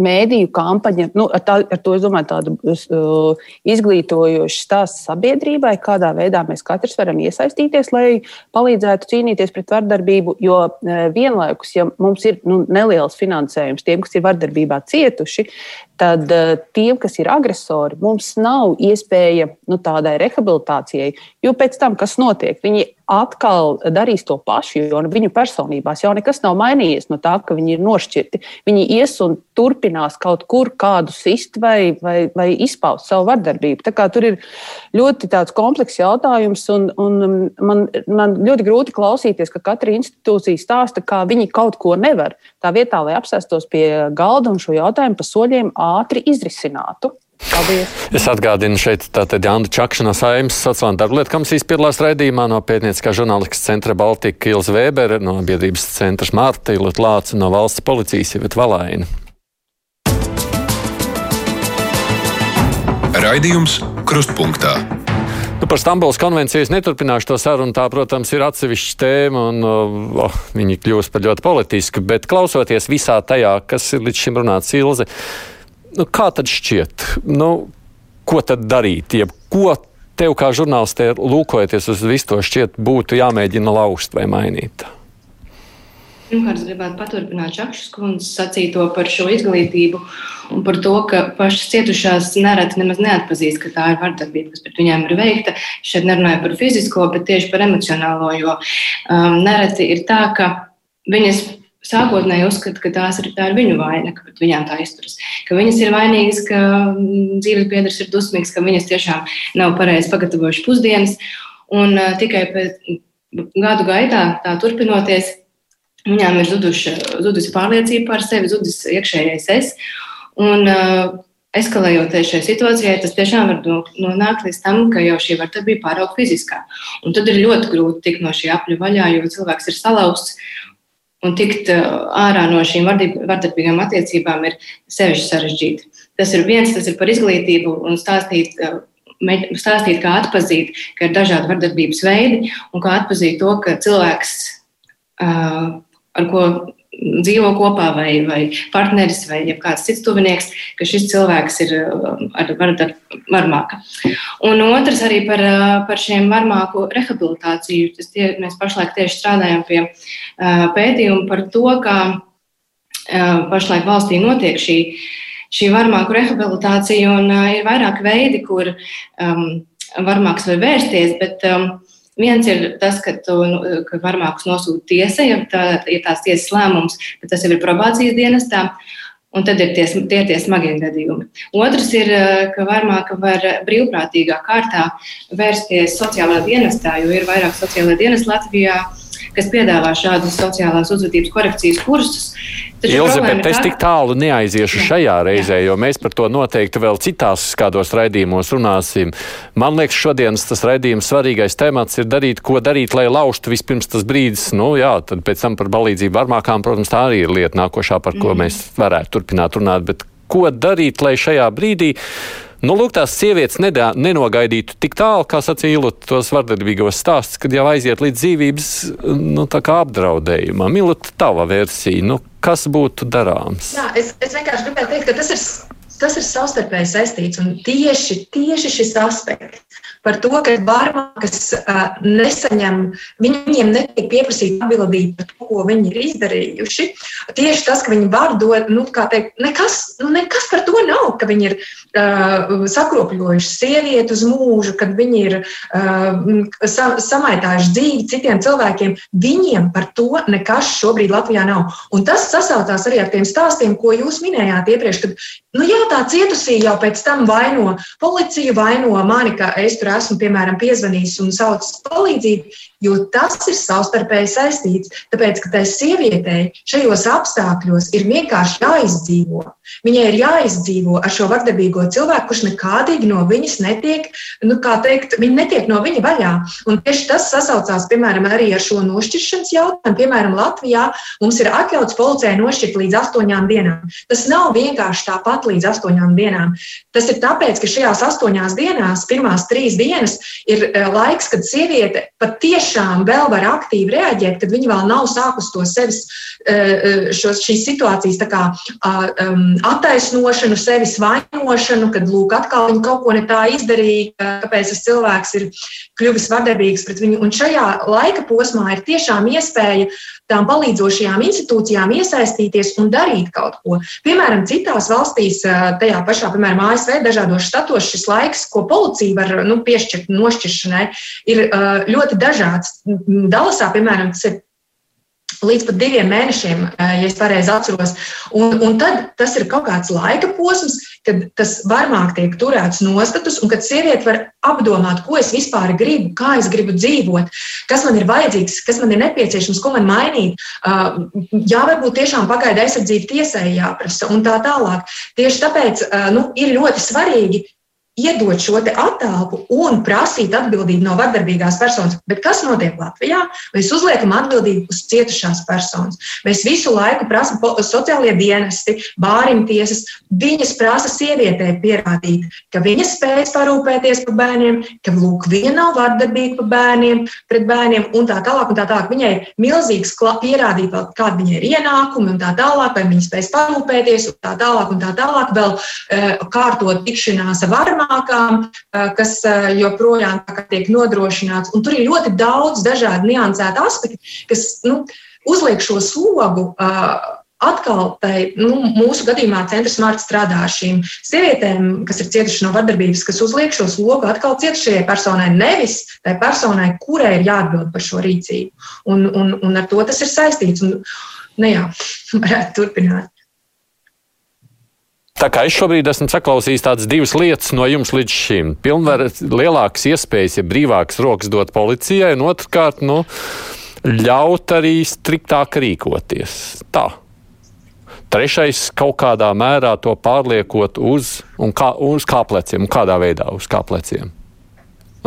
mēdīju kampaņa, nu, ar, tā, ar to es domāju, tādu uh, izglītojošu stāstu sabiedrībai, kādā veidā mēs katrs varam iesaistīties, lai palīdzētu cīnīties pret vardarbību. Jo uh, vienlaikus, ja mums ir nu, neliels finansējums tiem, kas ir vardarbībā cietuši, tad uh, tiem, kas ir agresori, mums nav iespēja nu, tādai rehabilitācijai. Jo pēc tam, kas notiek, viņi atkal darīs to pašu, jo nu, viņu personībās jau nekas nav mainījies no tā, ka viņi ir nošķirti. Viņi ies un turpinās kaut kur kādu sist vai, vai, vai izpaust savu vardarbību. Tur ir ļoti komplekss jautājums, un, un man, man ļoti grūti klausīties, ka katra institūcija stāsta, kā viņi kaut ko nevar. Tā vietā, lai apsēstos pie galda un šo jautājumu pa soļiem ātri izrisinātu. Paldies. Es atgādinu šeit tātad Jānu Čakšana saimnes sociālā darba lietu komisijas piedalās raidījumā no pētnieciskā žurnālistikas centra Baltika Kils Vēbere, no biedrības centra Mārta Ilot Lāca, no valsts policijas Ivet Valaina. Raidījums Krustpunktā. Nu, par Stambulas konvenciju es neturpināšu to sarunu. Tā, protams, ir atsevišķa tēma, un oh, viņi kļūst par ļoti politisku. Bet klausoties visā tajā, kas ir līdz šim runāts, Ilze, nu, kā tad šķiet? Nu, ko tad darīt? Jeb, ko tev kā žurnālistē, lūkojoties uz visu to, šķiet, būtu jāmēģina lauzt vai mainīt? Pirmkārt, gribētu paturpināt Čakšas kundzes sacīto par šo izglītību un par to, ka pašas cietušās nereti nemaz neatpazīst, ka tā ir vardarbība, kas pret viņiem ir veikta. Šeit nerunāju par fizisko, bet tieši par emocionālo, jo um, nereti ir tā, ka viņas sākotnēji uzskata, ka tās ir, tā ir viņu vaina, ka pret viņām tā izturas. Ka viņas ir vainīgas, ka mm, dzīves biedrs ir dusmīgs, ka viņas tiešām nav pareizi pagatavojuši pusdienas. Un uh, tikai pēc gadu gaitā, tā turpinoties, viņām ir zuduši, zudusi pārliecība par sevi, zudis iekšējais es. Un, uh, eskalējoties šai situācijai, tas tiešām var nonākt līdz tam, ka jau šī vardarbība pāraug fiziskā. Un tad ir ļoti grūti tikt no šī apļu vaļā, jo cilvēks ir salauzts un tikt uh, ārā no šīm vardarbīgām attiecībām ir sevišķi sarežģīti. Tas ir viens, tas ir par izglītību un stāstīt, uh, stāstīt kā atzīt, ka ir dažādi vardarbības veidi un kā atzīt to, ka cilvēks, uh, ar ko dzīvo kopā, vai, vai partneris, vai kāds cits tuvinieks, ka šis cilvēks ir um, ar varmāka. Un otrs arī par, uh, par šiem varmāku rehabilitāciju. Tas tie, mēs pašlaik tieši strādājam pie uh, pētījuma par to, kā uh, pašlaik valstī notiek šī, šī varmāku rehabilitācija, un ir vairāk veidi, kur um, varmāks var vērsties, bet um, Viens ir tas, ka, tu, nu, ka varmākus nosūta tiesa, ja tā ir tās tiesas lēmums, bet tas jau ir probācijas dienestā. Un tad ir tie, tie, tie smagie gadījumi. Otrs ir, ka varmāka var brīvprātīgā kārtā vērsties sociālajā dienestā, jo ir vairāk sociālajā dienestā Latvijā, kas piedāvā šādus sociālās uzvedības korekcijas kursus. Elizabete, es tik tālu neaiziešu Jā. šajā reizē, jo mēs par to noteikti vēl citās kādos raidījumos runāsim. Man liekas, šodienas tas raidījums svarīgais temats ir darīt, ko darīt, lai laužtu vispirms tas brīdis. Nu, jā, tad pēc tam par balīdzību varmākām, protams, tā arī ir lieta nākošā, par ko mm. mēs varētu turpināt runāt. Bet ko darīt, lai šajā brīdī Nu, lūk, tās sievietes nedā, nenogaidītu tik tālu, kā sacīja Ilūta, tos vardarbīgos stāstus, kad jau aiziet līdz dzīvības nu, apdraudējumam. Ilūta, tava versija, nu, kas būtu darāms? Jā, es, es vienkārši gribēju teikt, ka tas ir, tas ir savstarpēji saistīts un tieši, tieši šis aspekts par to, ka barmakas uh, nesaņem, viņiem netiek pieprasīta atbildība par to, ko viņi ir izdarījuši. Tieši tas, ka viņi var dot, nu, kā teikt, nekas, nu, nekas par to nav, ka viņi ir uh, sakropļojuši sievieti uz mūžu, kad viņi ir uh, sa, samaitājuši dzīvi citiem cilvēkiem. Viņiem par to nekas šobrīd Latvijā nav. Un tas sasaucās arī ar tiem stāstiem, ko jūs minējāt iepriekš, kad nu, jā, tā cietusī jau pēc tam vaino policiju, vaino mani, ka es tur esmu, piemēram, piezvanījis un saucis palīdzību, jo tas ir savstarpēji saistīts. Tāpēc, ka tai sievietei šajos apstākļos ir vienkārši jāizdzīvo. Viņai ir jāizdzīvo ar šo vardarbīgo cilvēku, kurš nekādīgi no viņas netiek, nu, kā teikt, viņa netiek no viņa vaļā. Un tieši tas sasaucās, piemēram, arī ar šo nošķiršanas jautājumu. Piemēram, Latvijā mums ir atļauts policijai nošķirt līdz astoņām dienām. Tas nav vienkārši tāpat līdz astoņām dienām. Tas ir tāpēc, ka šajās astoņās dienās, pirmās trīs dienas, ir eh, laiks, kad sieviete patiešām tiešām vēl var aktīvi reaģēt, kad viņi vēl nav sākus to sevis, eh, eh, šos, šīs situācijas kā, attaisnošanu, sevis vainošanu, kad lūk, atkal viņi kaut ko ne tā izdarīja, kāpēc tas cilvēks ir kļuvis vardarbīgs pret viņu. Un šajā laika posmā ir tiešām iespēja tām palīdzošajām institūcijām iesaistīties un darīt kaut ko. Piemēram, citās valstīs, tajā pašā, piemēram, ASV, dažādos štatos šis laiks, ko policija var nu, piešķirt nošķiršanai, ir ļoti dažāds. Dalasā, piemēram, tas ir līdz pat diviem mēnešiem, ja es pareizi atceros. Un, un tad tas ir kaut kāds laika posms, kad tas varmāk tiek turēts nostatus, un kad sieviete var apdomāt, ko es vispār gribu, kā es gribu dzīvot, kas man ir vajadzīgs, kas man ir nepieciešams, ko man mainīt. Jā, varbūt tiešām pagaida aizsardzība tiesai jāprasa un tā tālāk. Tieši tāpēc nu, ir ļoti svarīgi iedot šo attēlu un prasīt atbildību no vardarbīgās personas. Bet kas notiek Latvijā? Mēs uzliekam atbildību uz cietušās personas. Mēs visu laiku prasām sociālie dienesti, bāriņu tiesas. Viņas prasa sievietē pierādīt, ka viņa spēj parūpēties par bērniem, ka lūk, viņa nav vardarbīga par bērniem, pret bērniem un tā tālāk. Un tā tālāk. Viņai ir milzīgs pierādīt, kāda viņai ir ienākumi un tā tālāk, vai viņa spēj parūpēties un tā tālāk. Un tā tālāk vēl uh, kārtot tikšanās ar varmā zemākām, kas joprojām tiek nodrošināts. Un tur ir ļoti daudz dažādu niansētu aspektu, kas nu, uzliek šo slogu. Atkal tai, nu, mūsu gadījumā centrs Mārta strādā ar šīm sievietēm, kas ir cietušas no vardarbības, kas uzliek šo slogu atkal cietušajai personai, nevis tai personai, kurai ir jāatbild par šo rīcību. Un, un, un ar to tas ir saistīts. Un, nu, jā, [laughs] varētu turpināt. Tā kā es šobrīd esmu saklausījis tādas divas lietas no jums līdz šim. Pilnvaras, lielākas iespējas, ja brīvākas rokas dot policijai, un otrkārt, nu, ļaut arī striktāk rīkoties. Tā. Trešais kaut kādā mērā to pārliekot uz, kā, uz kāpleciem, kādā veidā uz kāpleciem.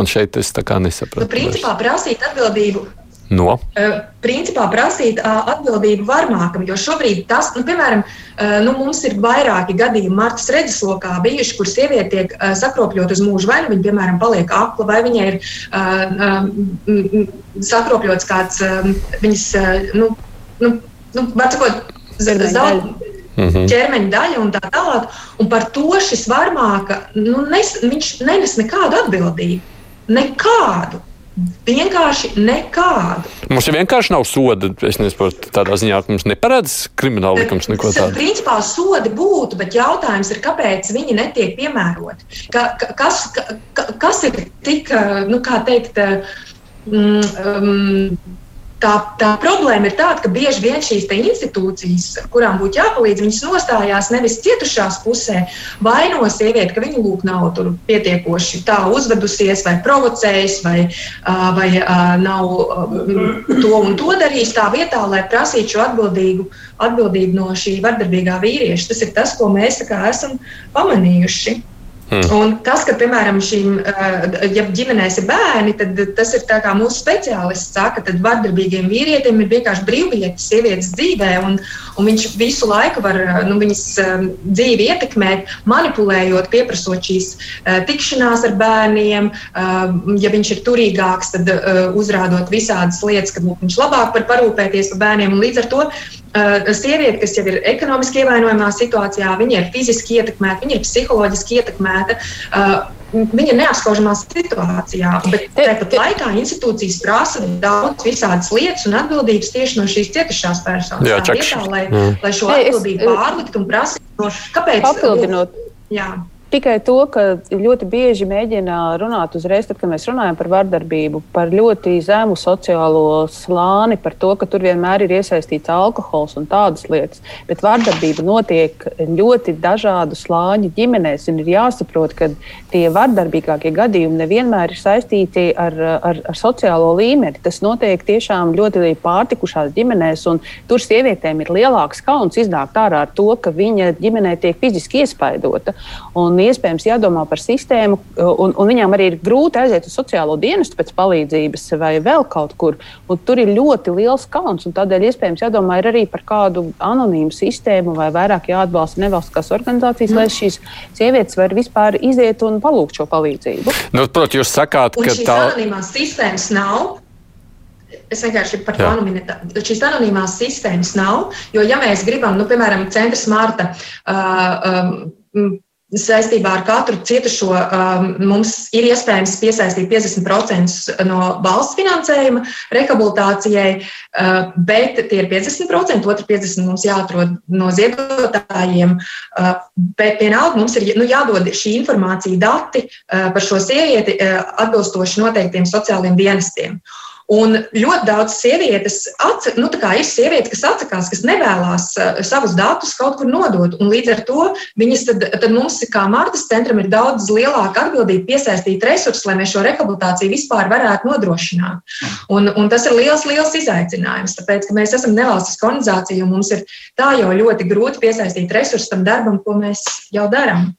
Un šeit es tā kā nesapratu. Nu, principā prasīt atbildību No? Principā prasīt atbildību varmākam, jo šobrīd tas, nu, piemēram, nu, mums ir vairāki gadījumi Martas redzeslokā bijuši, kur sieviete tiek sakropļot uz mūžu, vai nu viņa, piemēram, paliek akla, vai viņai ir sakropļots kāds viņas, nu, nu, nu vecākot, zelta mhm. ķermeņa daļa un tā tālāk. Un par to šis varmāka, nu, nes, viņš nenes nekādu atbildību. Nekādu. Vienkārši nekādu. Mums jau vienkārši nav soda. Es nesaprotu, tādā ziņā, ka mums neparedz krimināla likums neko tādu. Principā sodi būtu, bet jautājums ir, kāpēc viņi netiek piemēroti. Ka, kas, ka, kas ir tik, nu, kā teikt, um, Tā, tā problēma ir tāda, ka bieži vien šīs institūcijas, kurām būtu jāpalīdz, viņas nostājās nevis cietušās pusē, vaino sievieti, ka viņa lūk nav tur pietiekoši tā uzvedusies, vai provocējis, vai, vai nav to un to darījis tā vietā, lai prasītu šo atbildīgu, atbildību no šī vardarbīgā vīrieša. Tas ir tas, ko mēs kā, esam pamanījuši. Hmm. Un tas, ka, piemēram, šīm, eh, ja ģimenēs ir bērni, tad tas ir kā mūsu speciālists saka, tad vardarbīgiem vīrietim ir vienkārši brīvbiļeti sievietes dzīvē, un, un viņš visu laiku var nu, viņas eh, dzīvi ietekmēt, manipulējot, pieprasot šīs tikšanās ar bērniem. Ja viņš ir turīgāks, tad uzrādot visādas lietas, ka viņš labāk var parūpēties par bērniem. Līdz ar to sieviete, kas jau ir ekonomiski ievainojamā situācijā, viņa ir fiziski ietekmēta, viņa ir psiholoģiski ietekmēta. Uh, Viņa ir neapskaužamā situācijā, bet tāpat laikā institūcijas prasa daudz visādas lietas un atbildības tieši no šīs cietušās personas. Jā, tā vietā, lai, mm. lai šo atbildību pārliktu un prasītu, kāpēc. Papildinot. Jā. Tikai to, ka ļoti bieži mēģina runāt uzreiz, tad, kad mēs runājam par vardarbību, par ļoti zemu sociālo slāni, par to, ka tur vienmēr ir iesaistīts alkohols un tādas lietas. Bet vardarbība notiek ļoti dažādu slāņu ģimenēs, un ir jāsaprot, ka tie vardarbīgākie gadījumi nevienmēr ir saistīti ar, ar, ar sociālo līmeni. Tas notiek tiešām ļoti pārtikušās ģimenēs, un tur sievietēm ir lielāks kauns iznākt ārā ar to, ka viņa ģimenē tiek fiziski iespaidota. Un un iespējams jādomā par sistēmu, un, un viņām arī ir grūti aiziet uz sociālo dienestu pēc palīdzības vai vēl kaut kur. Tur ir ļoti liels kauns, un tādēļ iespējams jādomā arī par kādu anonīmu sistēmu vai vairāk jāatbalsta nevalstiskās organizācijas, mm. lai šīs sievietes var vispār iziet un palūgt šo palīdzību. Nu, Protams, jūs sakāt, ka tā anonīmās sistēmas nav. Es vienkārši par to anonimitāti. Šīs anonīmās sistēmas nav, jo, ja mēs gribam, nu, piemēram, centra smarta uh, um, Saistībā ar katru cietušo um, mums ir iespējams piesaistīt 50% no valsts finansējuma rehabilitācijai, uh, bet tie ir 50%, otrs 50% mums jāatrod no ziedotājiem. Uh, bet vienalga mums ir nu, jādod šī informācija, dati uh, par šo sievieti atbilstoši noteiktiem sociāliem dienestiem. Un ļoti daudz sievietes, atsa, nu, ir sievietes, kas atsakās, kas nevēlas uh, savus datus kaut kur nodot. Līdz ar to viņas tad, tad mums, kā Mārtas centram, ir daudz lielāka atbildība piesaistīt resursus, lai mēs šo rehabilitāciju vispār varētu nodrošināt. Un, un tas ir liels, liels izaicinājums, tāpēc, ka mēs esam nevalstiska organizācija un mums ir tā jau ļoti grūti piesaistīt resursus tam darbam, ko mēs jau darām.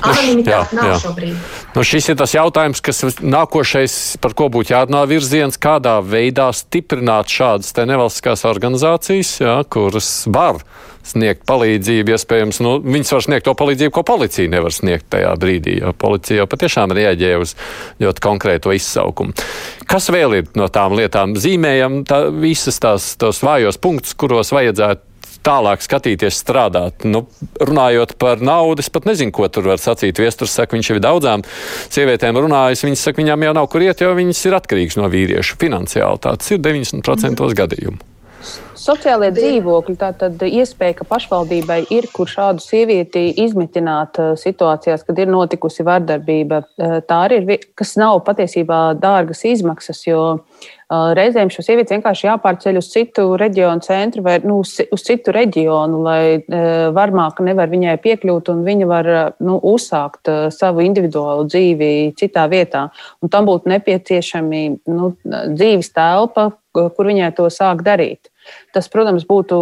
Anonimitāte nav jā. šobrīd. Nu, šis ir tas jautājums, kas nākošais, par ko būtu jārunā virziens, kādā veidā stiprināt šādas nevalstiskās organizācijas, jā, kuras var sniegt palīdzību. Iespējams, nu, viņas var sniegt to palīdzību, ko policija nevar sniegt tajā brīdī, jo policija jau patiešām reaģē uz ļoti konkrēto izsaukumu. Kas vēl ir no tām lietām? Zīmējam tā, visas tās tos vājos punktus, kuros vajadzētu tālāk skatīties, strādāt. Nu, runājot par naudu, es pat nezinu, ko tur var sacīt. Viesturs saka, viņš jau ir daudzām sievietēm runājis. Viņas saka, viņām jau nav kur iet, jo viņas ir atkarīgas no vīriešu finansiāli. Tāds ir 90% mm. gadījumu. Sociālie dzīvokļi, tātad iespēja, ka pašvaldībai ir, kur šādu sievieti izmitināt eh, situācijās, kad ir notikusi vardarbība, eh, tā arī ir, kas nav patiesībā dārgas izmaksas, jo reizēm šo sievieti vienkārši jāpārceļ uz citu reģionu centru vai nu, uz, citu reģionu, lai varmāka nevar viņai piekļūt un viņa var nu, uzsākt savu individuālu dzīvi citā vietā. Un tam būtu nepieciešami nu, dzīves telpa, kur viņai to sāk darīt. Tas, protams, būtu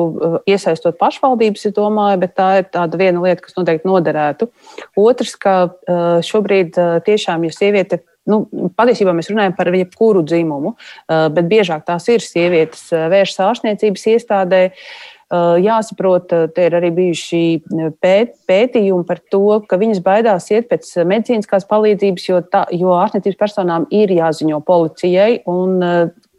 iesaistot pašvaldības, es domāju, bet tā ir tāda viena lieta, kas noteikti noderētu. Otrs, ka šobrīd tiešām, ja sieviete nu, patiesībā mēs runājam par jebkuru dzimumu, eh, bet biežāk tās ir sievietes eh, vēršas ārstniecības iestādē. Eh, jāsaprot, te ir arī bijuši pēt, pētījumi par to, ka viņas baidās iet pēc medicīniskās palīdzības, jo, tā, jo ārstniecības personām ir jāziņo policijai, un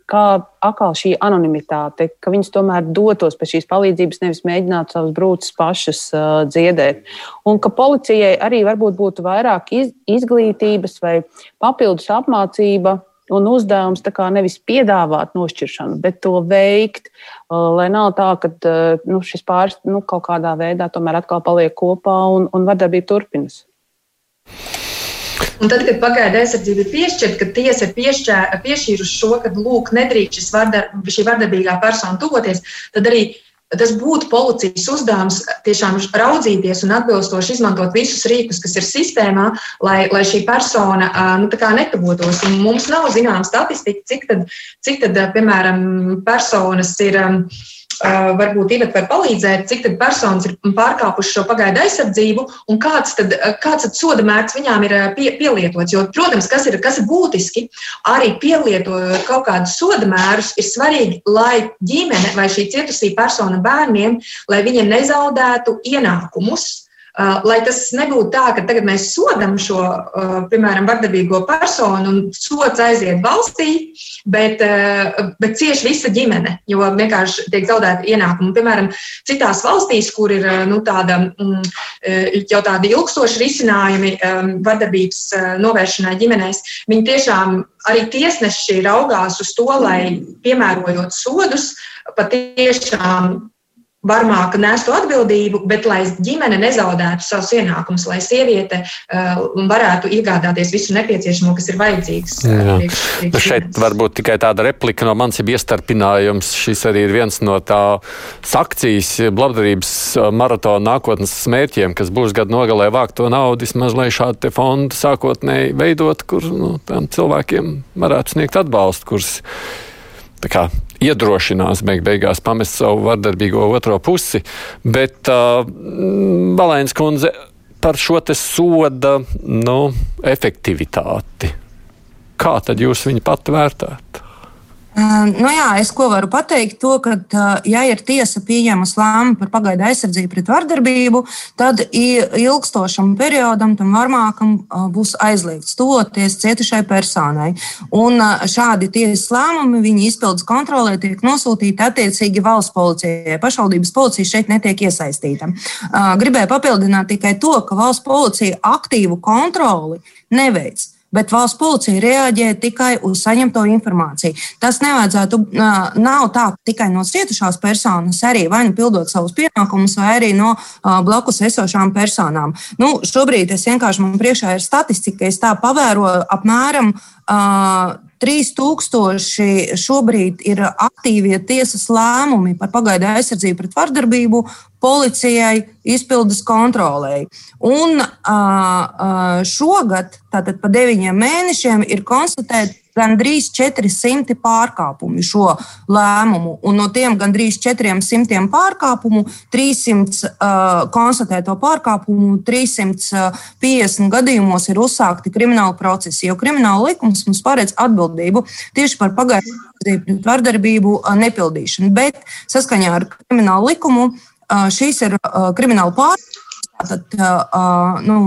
kā atkal šī anonimitāte, ka viņas tomēr dotos pēc šīs palīdzības, nevis mēģinātu savus brūces pašas uh, dziedēt. Un ka policijai arī varbūt būtu vairāk iz, izglītības vai papildus apmācība. Un uzdevums nevis piedāvāt nošķiršanu, bet to veikt, uh, lai nav tā, ka uh, nu, šis pāris nu, kaut kādā veidā tomēr atkal paliek kopā un, un vardarbība turpinās. Un tad, kad pagaidu aizsardzība ir piešķirta, kad tiesa ir piešķē, piešķīrusi šo, ka lūk, nedrīkst vardar, šī vardarbīgā persona tuvoties, tad arī tas būtu policijas uzdevums tiešām raudzīties un atbilstoši izmantot visus rīkus, kas ir sistēmā, lai, lai šī persona nu, netuvotos. Un mums nav zināma statistika, cik tad, cik tad, piemēram, personas ir varbūt Ivet var palīdzēt, cik tad personas ir pārkāpušas šo pagaidu aizsardzību un kāds tad, kāds tad soda mērķis viņām ir pie, pielietots. Jo, protams, kas ir, kas ir būtiski, arī pielietojot kaut kādus soda mērus, ir svarīgi, lai ģimene vai šī cietusī persona bērniem, lai viņi nezaudētu ienākumus lai tas nebūtu tā, ka tagad mēs sodam šo, uh, piemēram, vardarbīgo personu un sots aiziet valstī, bet, uh, bet cieši visa ģimene, jo vienkārši tiek zaudēta ienākuma. Piemēram, citās valstīs, kur ir nu, tāda, mm, jau tādi ilgstoši risinājumi um, vardarbības novēršanai ģimenēs, viņi tiešām arī tiesneši raugās uz to, lai piemērojot sodus, patiešām varmāka nestu atbildību, bet lai ģimene nezaudētu savus ienākumus, lai sieviete uh, varētu iegādāties visu nepieciešamo, kas ir vajadzīgs. Uh, priekš, priekš nu šeit varbūt tikai tāda replika no manis ir iestarpinājums. Šis arī ir viens no tā akcijas labdarības uh, maratona nākotnes mērķiem, kas būs gadu nogalē vākt to naudu, vismaz lai šādu fondu sākotnēji veidot, kur nu, cilvēkiem varētu sniegt atbalstu, kurus kā, iedrošinās beig beigās pamest savu vardarbīgo otro pusi. Bet uh, Valēns kundze par šo te soda nu, efektivitāti. Kā tad jūs viņu pat vērtētu? Nu jā, es ko varu pateikt, to, ka, ja ir tiesa pieņemas lēmumu par pagaidu aizsardzību pret vardarbību, tad ilgstošam periodam tam varmākam būs aizliegts tuvoties cietušai personai. Un šādi tiesas lēmumi, viņa izpildes kontrolē, tiek nosūtīti attiecīgi valsts policijai. Pašvaldības policija šeit netiek iesaistīta. Gribēju papildināt tikai to, ka valsts policija aktīvu kontroli neveic bet valsts policija reaģē tikai uz saņemto informāciju. Tas nevajadzētu, nav tā tikai no cietušās personas, arī vai nu pildot savus pienākumus, vai arī no blakus esošām personām. Nu, šobrīd es vienkārši man priekšā ir statistika, es tā pavēroju apmēram 3000 šobrīd ir aktīvie tiesas lēmumi par pagaidu aizsardzību pret vardarbību policijai, izpildes kontrolēji. Un šogad, tātad pa deviņiem mēnešiem, ir konstatēti gandrīz 400 pārkāpumi šo lēmumu. Un no tiem gandrīz 400 pārkāpumu, 300 uh, konstatēto pārkāpumu, 350 gadījumos ir uzsākti krimināli procesi. Jo krimināla likums mums paredz atbildību tieši par pagaidu pret vardarbību nepildīšanu. Bet saskaņā ar kriminālu likumu šīs ir krimināla pārkāpuma Tātad, nu,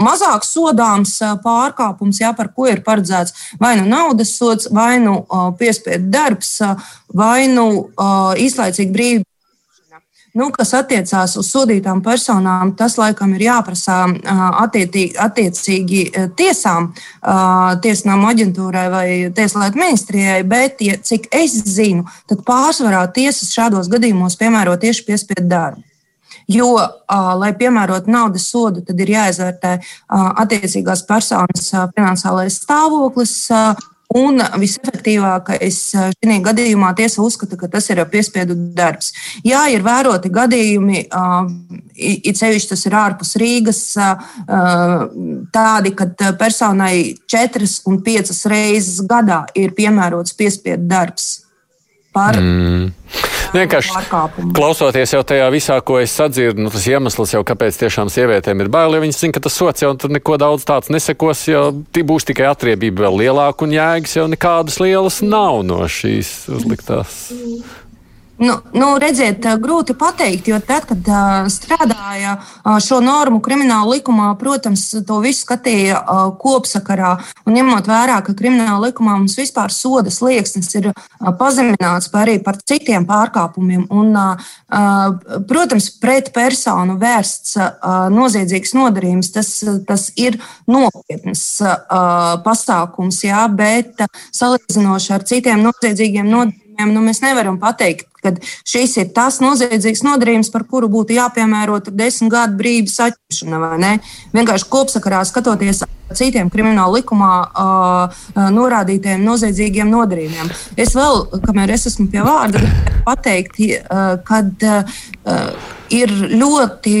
mazāk sodāms pārkāpums, jā, par ko ir paredzēts vai nu naudas sots, vai nu piespiedu darbs, vai nu īslaicīgi brīvība. Nu, kas attiecās uz sodītām personām, tas laikam ir jāprasa attiecīgi tiesām, tiesnām aģentūrai vai tieslietu ministrijai, bet, ja, cik es zinu, tad pārsvarā tiesas šādos gadījumos piemēro tieši piespiedu darbu. Jo, lai piemērotu naudas sodu, tad ir jāizvērtē attiecīgās personas finansiālais stāvoklis. Un visefektīvākais šajā gadījumā tiesa uzskata, ka tas ir piespiedu darbs. Jā, ir vēroti gadījumi, it sevišķi tas ir ārpus Rīgas, tādi, kad personai četras un piecas reizes gadā ir piemērots piespiedu darbs par mm. Vienkārši. Klausoties jau tajā visā, ko es sadzirdu, nu, tas iemesls jau, kāpēc tiešām sievietēm ir bail, jo viņas zina, ka tas sots jau tur neko daudz tāds nesekos, jo būs tikai atriebība vēl lielāka un jēgas jau nekādas lielas nav no šīs uzliktās. Nu, nu, redziet, grūti pateikt, jo tad, kad strādāja šo normu krimināla likumā, protams, to visu skatīja kopsakarā. Un ņemot vērā, ka krimināla likumā mums vispār soda slieksnis ir pazemināts arī par citiem pārkāpumiem. Un, protams, pret personu vērsts noziedzīgs nodarījums, tas, tas ir nopietns pasākums, jā, bet salīdzinoši ar citiem noziedzīgiem nodarījumiem nu, mēs nevaram pateikt, ka šis ir tas noziedzīgs nodarījums, par kuru būtu jāpiemēro desmit gadu brīvības atņemšana. Vienkārši kopsakarā skatoties citiem krimināla likumā uh, norādītajiem noziedzīgiem nodarījumiem. Es vēl, kamēr es esmu pie vārda, pateikt, uh, ka uh, ir ļoti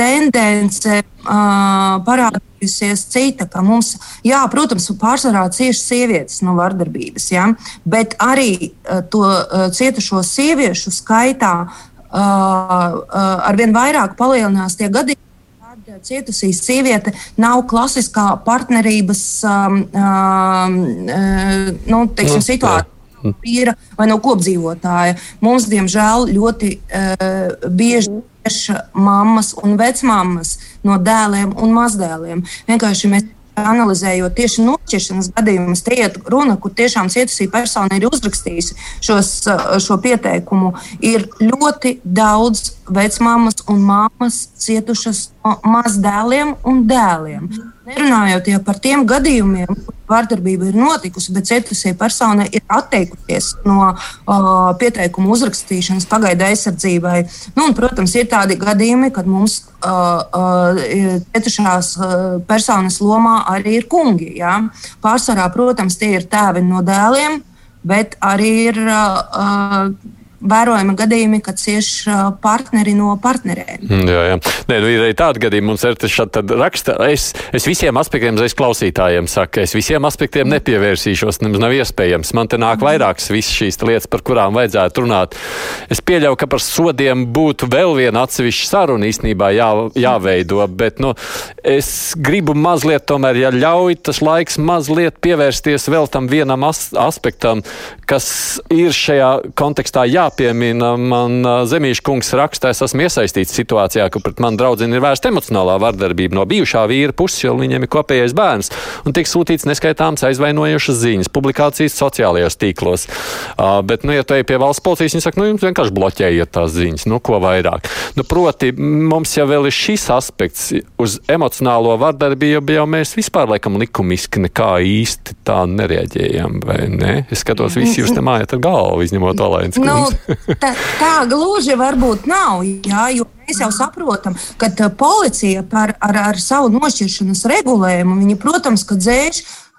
tendence uh, parādījusies cita, ka mums, jā, protams, pārsvarā cieši sievietes no vardarbības, ja, bet arī uh, to uh, cietušo sieviešu skaitā uh, uh, arvien vairāk palielinās tie gadījumi. Cietusī sieviete nav klasiskā partnerības um, um, nu, teiksim, nu, situācija vīra vai no kopdzīvotāja. Mums, diemžēl, ļoti uh, bieži cieša mammas un vecmāmas no dēliem un mazdēliem. Vienkārši mēs analizējot tieši nošķiršanas gadījumus, te iet runa, kur tiešām cietusī persona ir uzrakstījusi šos, šo pieteikumu, ir ļoti daudz vecmāmas un māmas cietušas no mazdēliem un dēliem. Nerunājot jau par tiem gadījumiem, kur vārdarbība ir notikusi, bet cietusie persona ir atteikusies no uh, pieteikuma uzrakstīšanas pagaidu aizsardzībai. Nu, un, protams, ir tādi gadījumi, kad mums uh, uh, cietušās uh, personas lomā arī ir kungi. Ja? Pārsvarā, protams, tie ir tēvi no dēliem, bet arī ir. Uh, vērojami gadījumi, kad cieš partneri no partnerēm. Mm, jā, jā. Nē, nu, ir arī tādi gadījumi, mums ir šādi raksta. Es, es visiem aspektiem, es klausītājiem saku, es visiem aspektiem nepievērsīšos, nemaz nav iespējams. Man te nāk vairākas visas šīs lietas, par kurām vajadzētu runāt. Es pieļauju, ka par sodiem būtu vēl viena atsevišķa saruna īstenībā jā, jāveido, bet nu, es gribu mazliet tomēr, ja ļauj tas laiks mazliet pievērsties vēl tam vienam as aspektam, kas ir šajā kontekstā jā jāpiemina, man Zemīša kungs rakstā, es esmu iesaistīts situācijā, ka pret mani draudzini ir vērsta emocionālā vardarbība no bijušā vīra puses, jo viņiem ir kopējais bērns, un tiek sūtīts neskaitāms aizvainojušas ziņas, publikācijas sociālajos tīklos. Uh, bet, nu, ja tu ej pie valsts policijas, viņi saka, nu, jums vienkārši bloķējiet tās ziņas, nu, ko vairāk. Nu, proti, mums jau vēl ir šis aspekts uz emocionālo vardarbību, jau mēs vispār laikam likumiski nekā īsti tā nereaģējam, vai ne? Es skatos, visi [laughs] jūs te mājat ar galvu, izņemot Olēnas. Nu, tā, tā gluži varbūt nav. Jā, jo mēs jau saprotam, ka policija par, ar, ar savu nošķiršanas regulējumu, protams, dzēš Uh,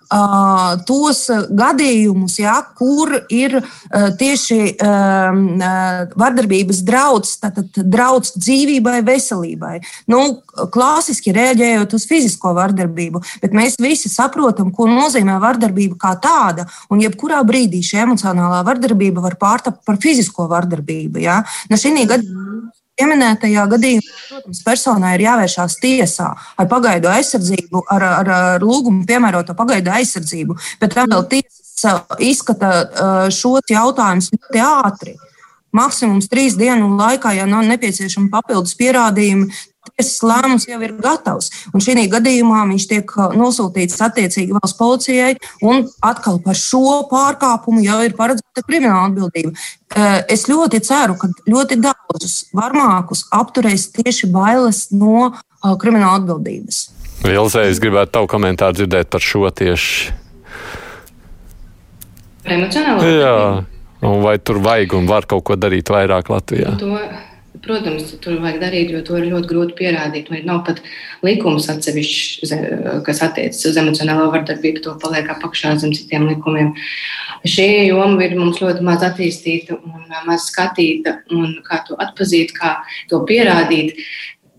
tos gadījumus, ja, kur ir tieši vardarbības draudz, tātad draudz dzīvībai, veselībai. Nu, klasiski rēģējot uz fizisko vardarbību, bet mēs visi saprotam, ko nozīmē vardarbība kā tāda. Un jebkurā brīdī šī emocionālā vardarbība var pārtapt par fizisko vardarbību. Ja. Nu, šī gadījumā Pieminētajā gadījumā, protams, personai ir jāvēršās tiesā ar pagaidu aizsardzību, ar, ar, ar lūgumu piemēroto pagaidu aizsardzību, bet tam vēl tiesas izskata šos jautājumus ļoti ātri. Maksimums trīs dienu laikā, ja nav nepieciešama papildus pierādījumi, tiesas lēmums jau ir gatavs. Un šī gadījumā viņš tiek nosūtīts attiecīgi valsts policijai, un atkal par šo pārkāpumu jau ir paredzēta krimināla atbildība. Es ļoti ceru, ka ļoti daudzus varmākus apturēs tieši bailes no krimināla atbildības. Vilzē, es gribētu tavu komentāru dzirdēt par šo tieši. Emocionāli? Jā, un vai tur vajag un var kaut ko darīt vairāk Latvijā? To Protams, tur vajag darīt, jo to ir ļoti grūti pierādīt. Vai nav pat likums atsevišķs, kas attiecas uz emocionālo vardarbību, to paliek apakšā zem citiem likumiem. Šī joma ir mums ļoti maz attīstīta un maz skatīta, un kā to atzīt, kā to pierādīt,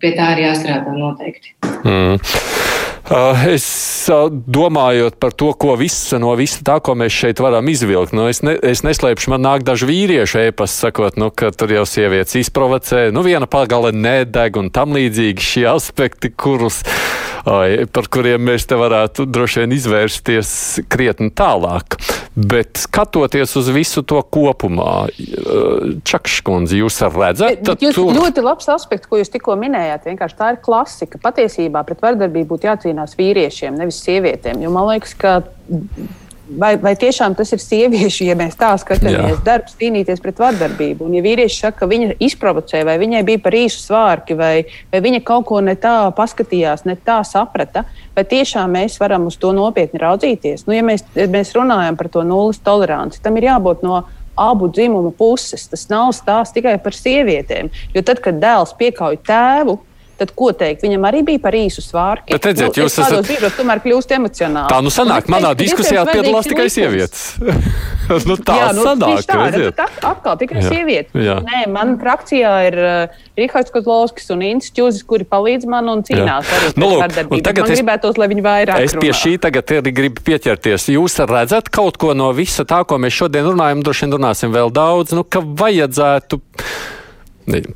pie tā ir jāstrādā noteikti. Mm. Es domājot par to, ko visa no visa tā, ko mēs šeit varam izvilkt, nu, es, ne, es neslēpšu, man nāk daži vīrieši ēpas, sakot, nu, ka tur jau sievietes izprovocē, nu, viena pagale nedeg un tam līdzīgi šie aspekti, kurus, par kuriem mēs te varētu droši vien izvērsties krietni tālāk. Bet skatoties uz visu to kopumā, Čakškundze, jūs redzat, ka tas ir ļoti labs aspekts, ko jūs tikko minējāt. Vienkārši tā ir klasika. Patiesībā pret vardarbību būtu jācīnās vīriešiem, nevis sievietēm. Jo man liekas, ka vai, vai tiešām tas ir sieviešu, ja mēs tā skatāmies, Jā. darbs cīnīties pret vardarbību. Un, ja vīrieši saka, ka viņa izprovocēja, vai viņai bija par īsu svārki, vai, vai viņa kaut ko ne tā paskatījās, ne tā saprata, vai tiešām mēs varam uz to nopietni raudzīties. Nu, ja mēs, ja mēs runājam par to nulles toleranci, tam ir jābūt no abu dzimumu puses. Tas nav stāsts tikai par sievietēm. Jo tad, kad dēls piekauj tēvu, tad ko teikt? Viņam arī bija par īsu svārku. Bet redziet, nu, jūs esat... brīžos tomēr kļūst emocionāli. Tā nu sanāk, manā diskusijā piedalās tikai sievietes. [laughs] nu, tā jā, nu, sanāk, tā, redziet. Tad atkal tikai sievietes. Nē, man frakcijā ir uh, Rihards Kozlovskis un Inns Čūzis, kuri palīdz man un cīnās jā. arī nu, lūk, tagad man es, gribētos, lai viņi vairāk Es pie šī tagad arī gribu pieķerties. Jūs redzat kaut ko no visa tā, ko mēs šodien runājam, droši vien runāsim vēl daudz, nu, ka vajadzētu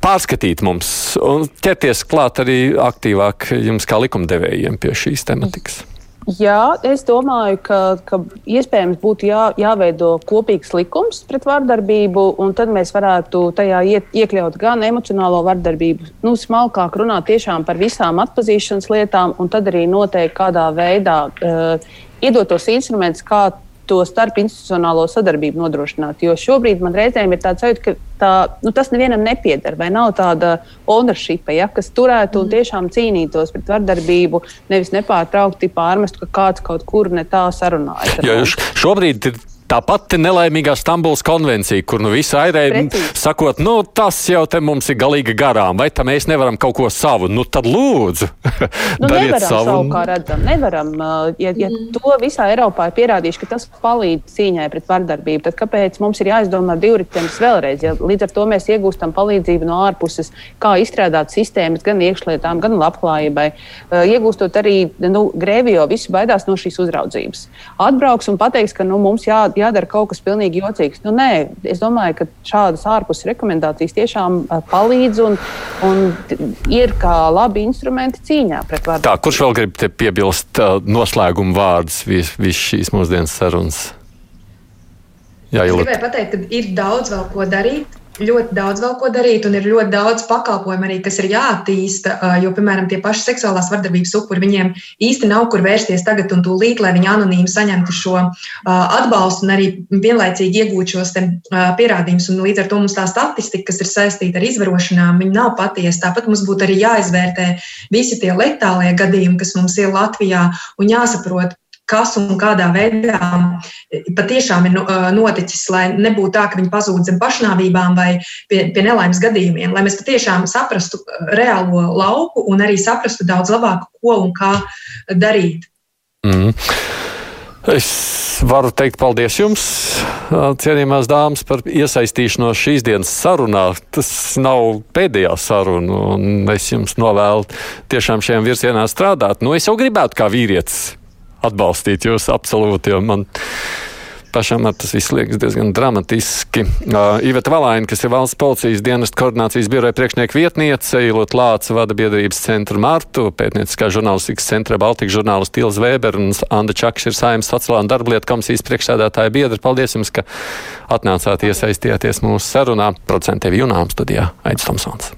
pārskatīt mums un ķerties klāt arī aktīvāk jums kā likumdevējiem pie šīs tematikas? Jā, es domāju, ka, ka iespējams būtu jā, jāveido kopīgs likums pret vardarbību, un tad mēs varētu tajā iet, iekļaut gan emocionālo vardarbību, nu, smalkāk runāt tiešām par visām atpazīšanas lietām, un tad arī noteikti kādā veidā uh, iedot tos instrumentus, kā to starpinstitucionālo sadarbību nodrošināt. Jo šobrīd man reizēm ir tāds sajūta, ka tā, nu, tas nevienam nepieder, vai nav tāda ownership, ja, kas turētu un mm. tiešām cīnītos pret vardarbību, nevis nepārtraukti pārmestu, ka kāds kaut kur ne tā sarunājas. Jo šobrīd ir Tā pati nelaimīgā Stambulas konvencija, kur nu visi airēji sakot, nu tas jau te mums ir galīgi garām, vai tam mēs nevaram kaut ko savu, nu tad lūdzu. nu, [laughs] nevaram savu, savu, kā redzam, nevaram. Ja, ja mm. to visā Eiropā ir pierādījuši, ka tas palīdz cīņai pret vardarbību, tad kāpēc mums ir jāizdomā divritenis vēlreiz? Ja līdz ar to mēs iegūstam palīdzību no ārpuses, kā izstrādāt sistēmas gan iekšlietām, gan labklājībai. Iegūstot arī, nu, Grēvijo visi baidās no šīs uzraudzības. Atbrauks un pateiks, ka nu, mums jā jādara kaut kas pilnīgi jocīgs. Nu, nē, es domāju, ka šādas ārpus rekomendācijas tiešām palīdz un, un ir kā labi instrumenti cīņā pret vārdu. Tā, kurš vēl grib piebilst uh, noslēguma vārdus visu vis šīs mūsdienas sarunas? Jā, es gribēju pateikt, ka ir daudz vēl ko darīt ļoti daudz vēl ko darīt, un ir ļoti daudz pakalpojumu arī, kas ir jāattīsta. Jo, piemēram, tie paši seksuālās vardarbības upuri, viņiem īsti nav kur vērsties tagad un tūlīt, lai viņi anonīmi saņemtu šo atbalstu un arī vienlaicīgi iegūtu šos pierādījumus. Līdz ar to mums tā statistika, kas ir saistīta ar izvarošanām, nav patiesa. Tāpat mums būtu arī jāizvērtē visi tie letālie gadījumi, kas mums ir Latvijā, un jāsaprot, kas un kādā veidā patiešām ir noticis, lai nebūtu tā, ka viņi pazūd zem pašnāvībām vai pie, pie nelaimes gadījumiem, lai mēs patiešām saprastu reālo lauku un arī saprastu daudz labāk, ko un kā darīt. Mm. Es varu teikt paldies jums, cienījamās dāmas, par iesaistīšanos šīs dienas sarunā. Tas nav pēdējā saruna, un es jums novēlu tiešām šajā virzienā strādāt. Nu, es jau gribētu kā vīrietis atbalstīt jūs absolūti, jo man pašam tas viss liekas diezgan dramatiski. Uh, Iveta Valaina, kas ir valsts policijas dienesta koordinācijas biroja priekšnieka vietniece, Ilot Lāca vada biedrības centru Martu, pētnieciskā žurnālistikas centra Baltika žurnālisti Tils Vēber un Anda Čakš ir saimnes sociālā darblietu komisijas priekšsēdētāja biedra. Paldies jums, ka atnācāt iesaistījāties mūsu sarunā. Procentevi Junām studijā Aits Tomsons.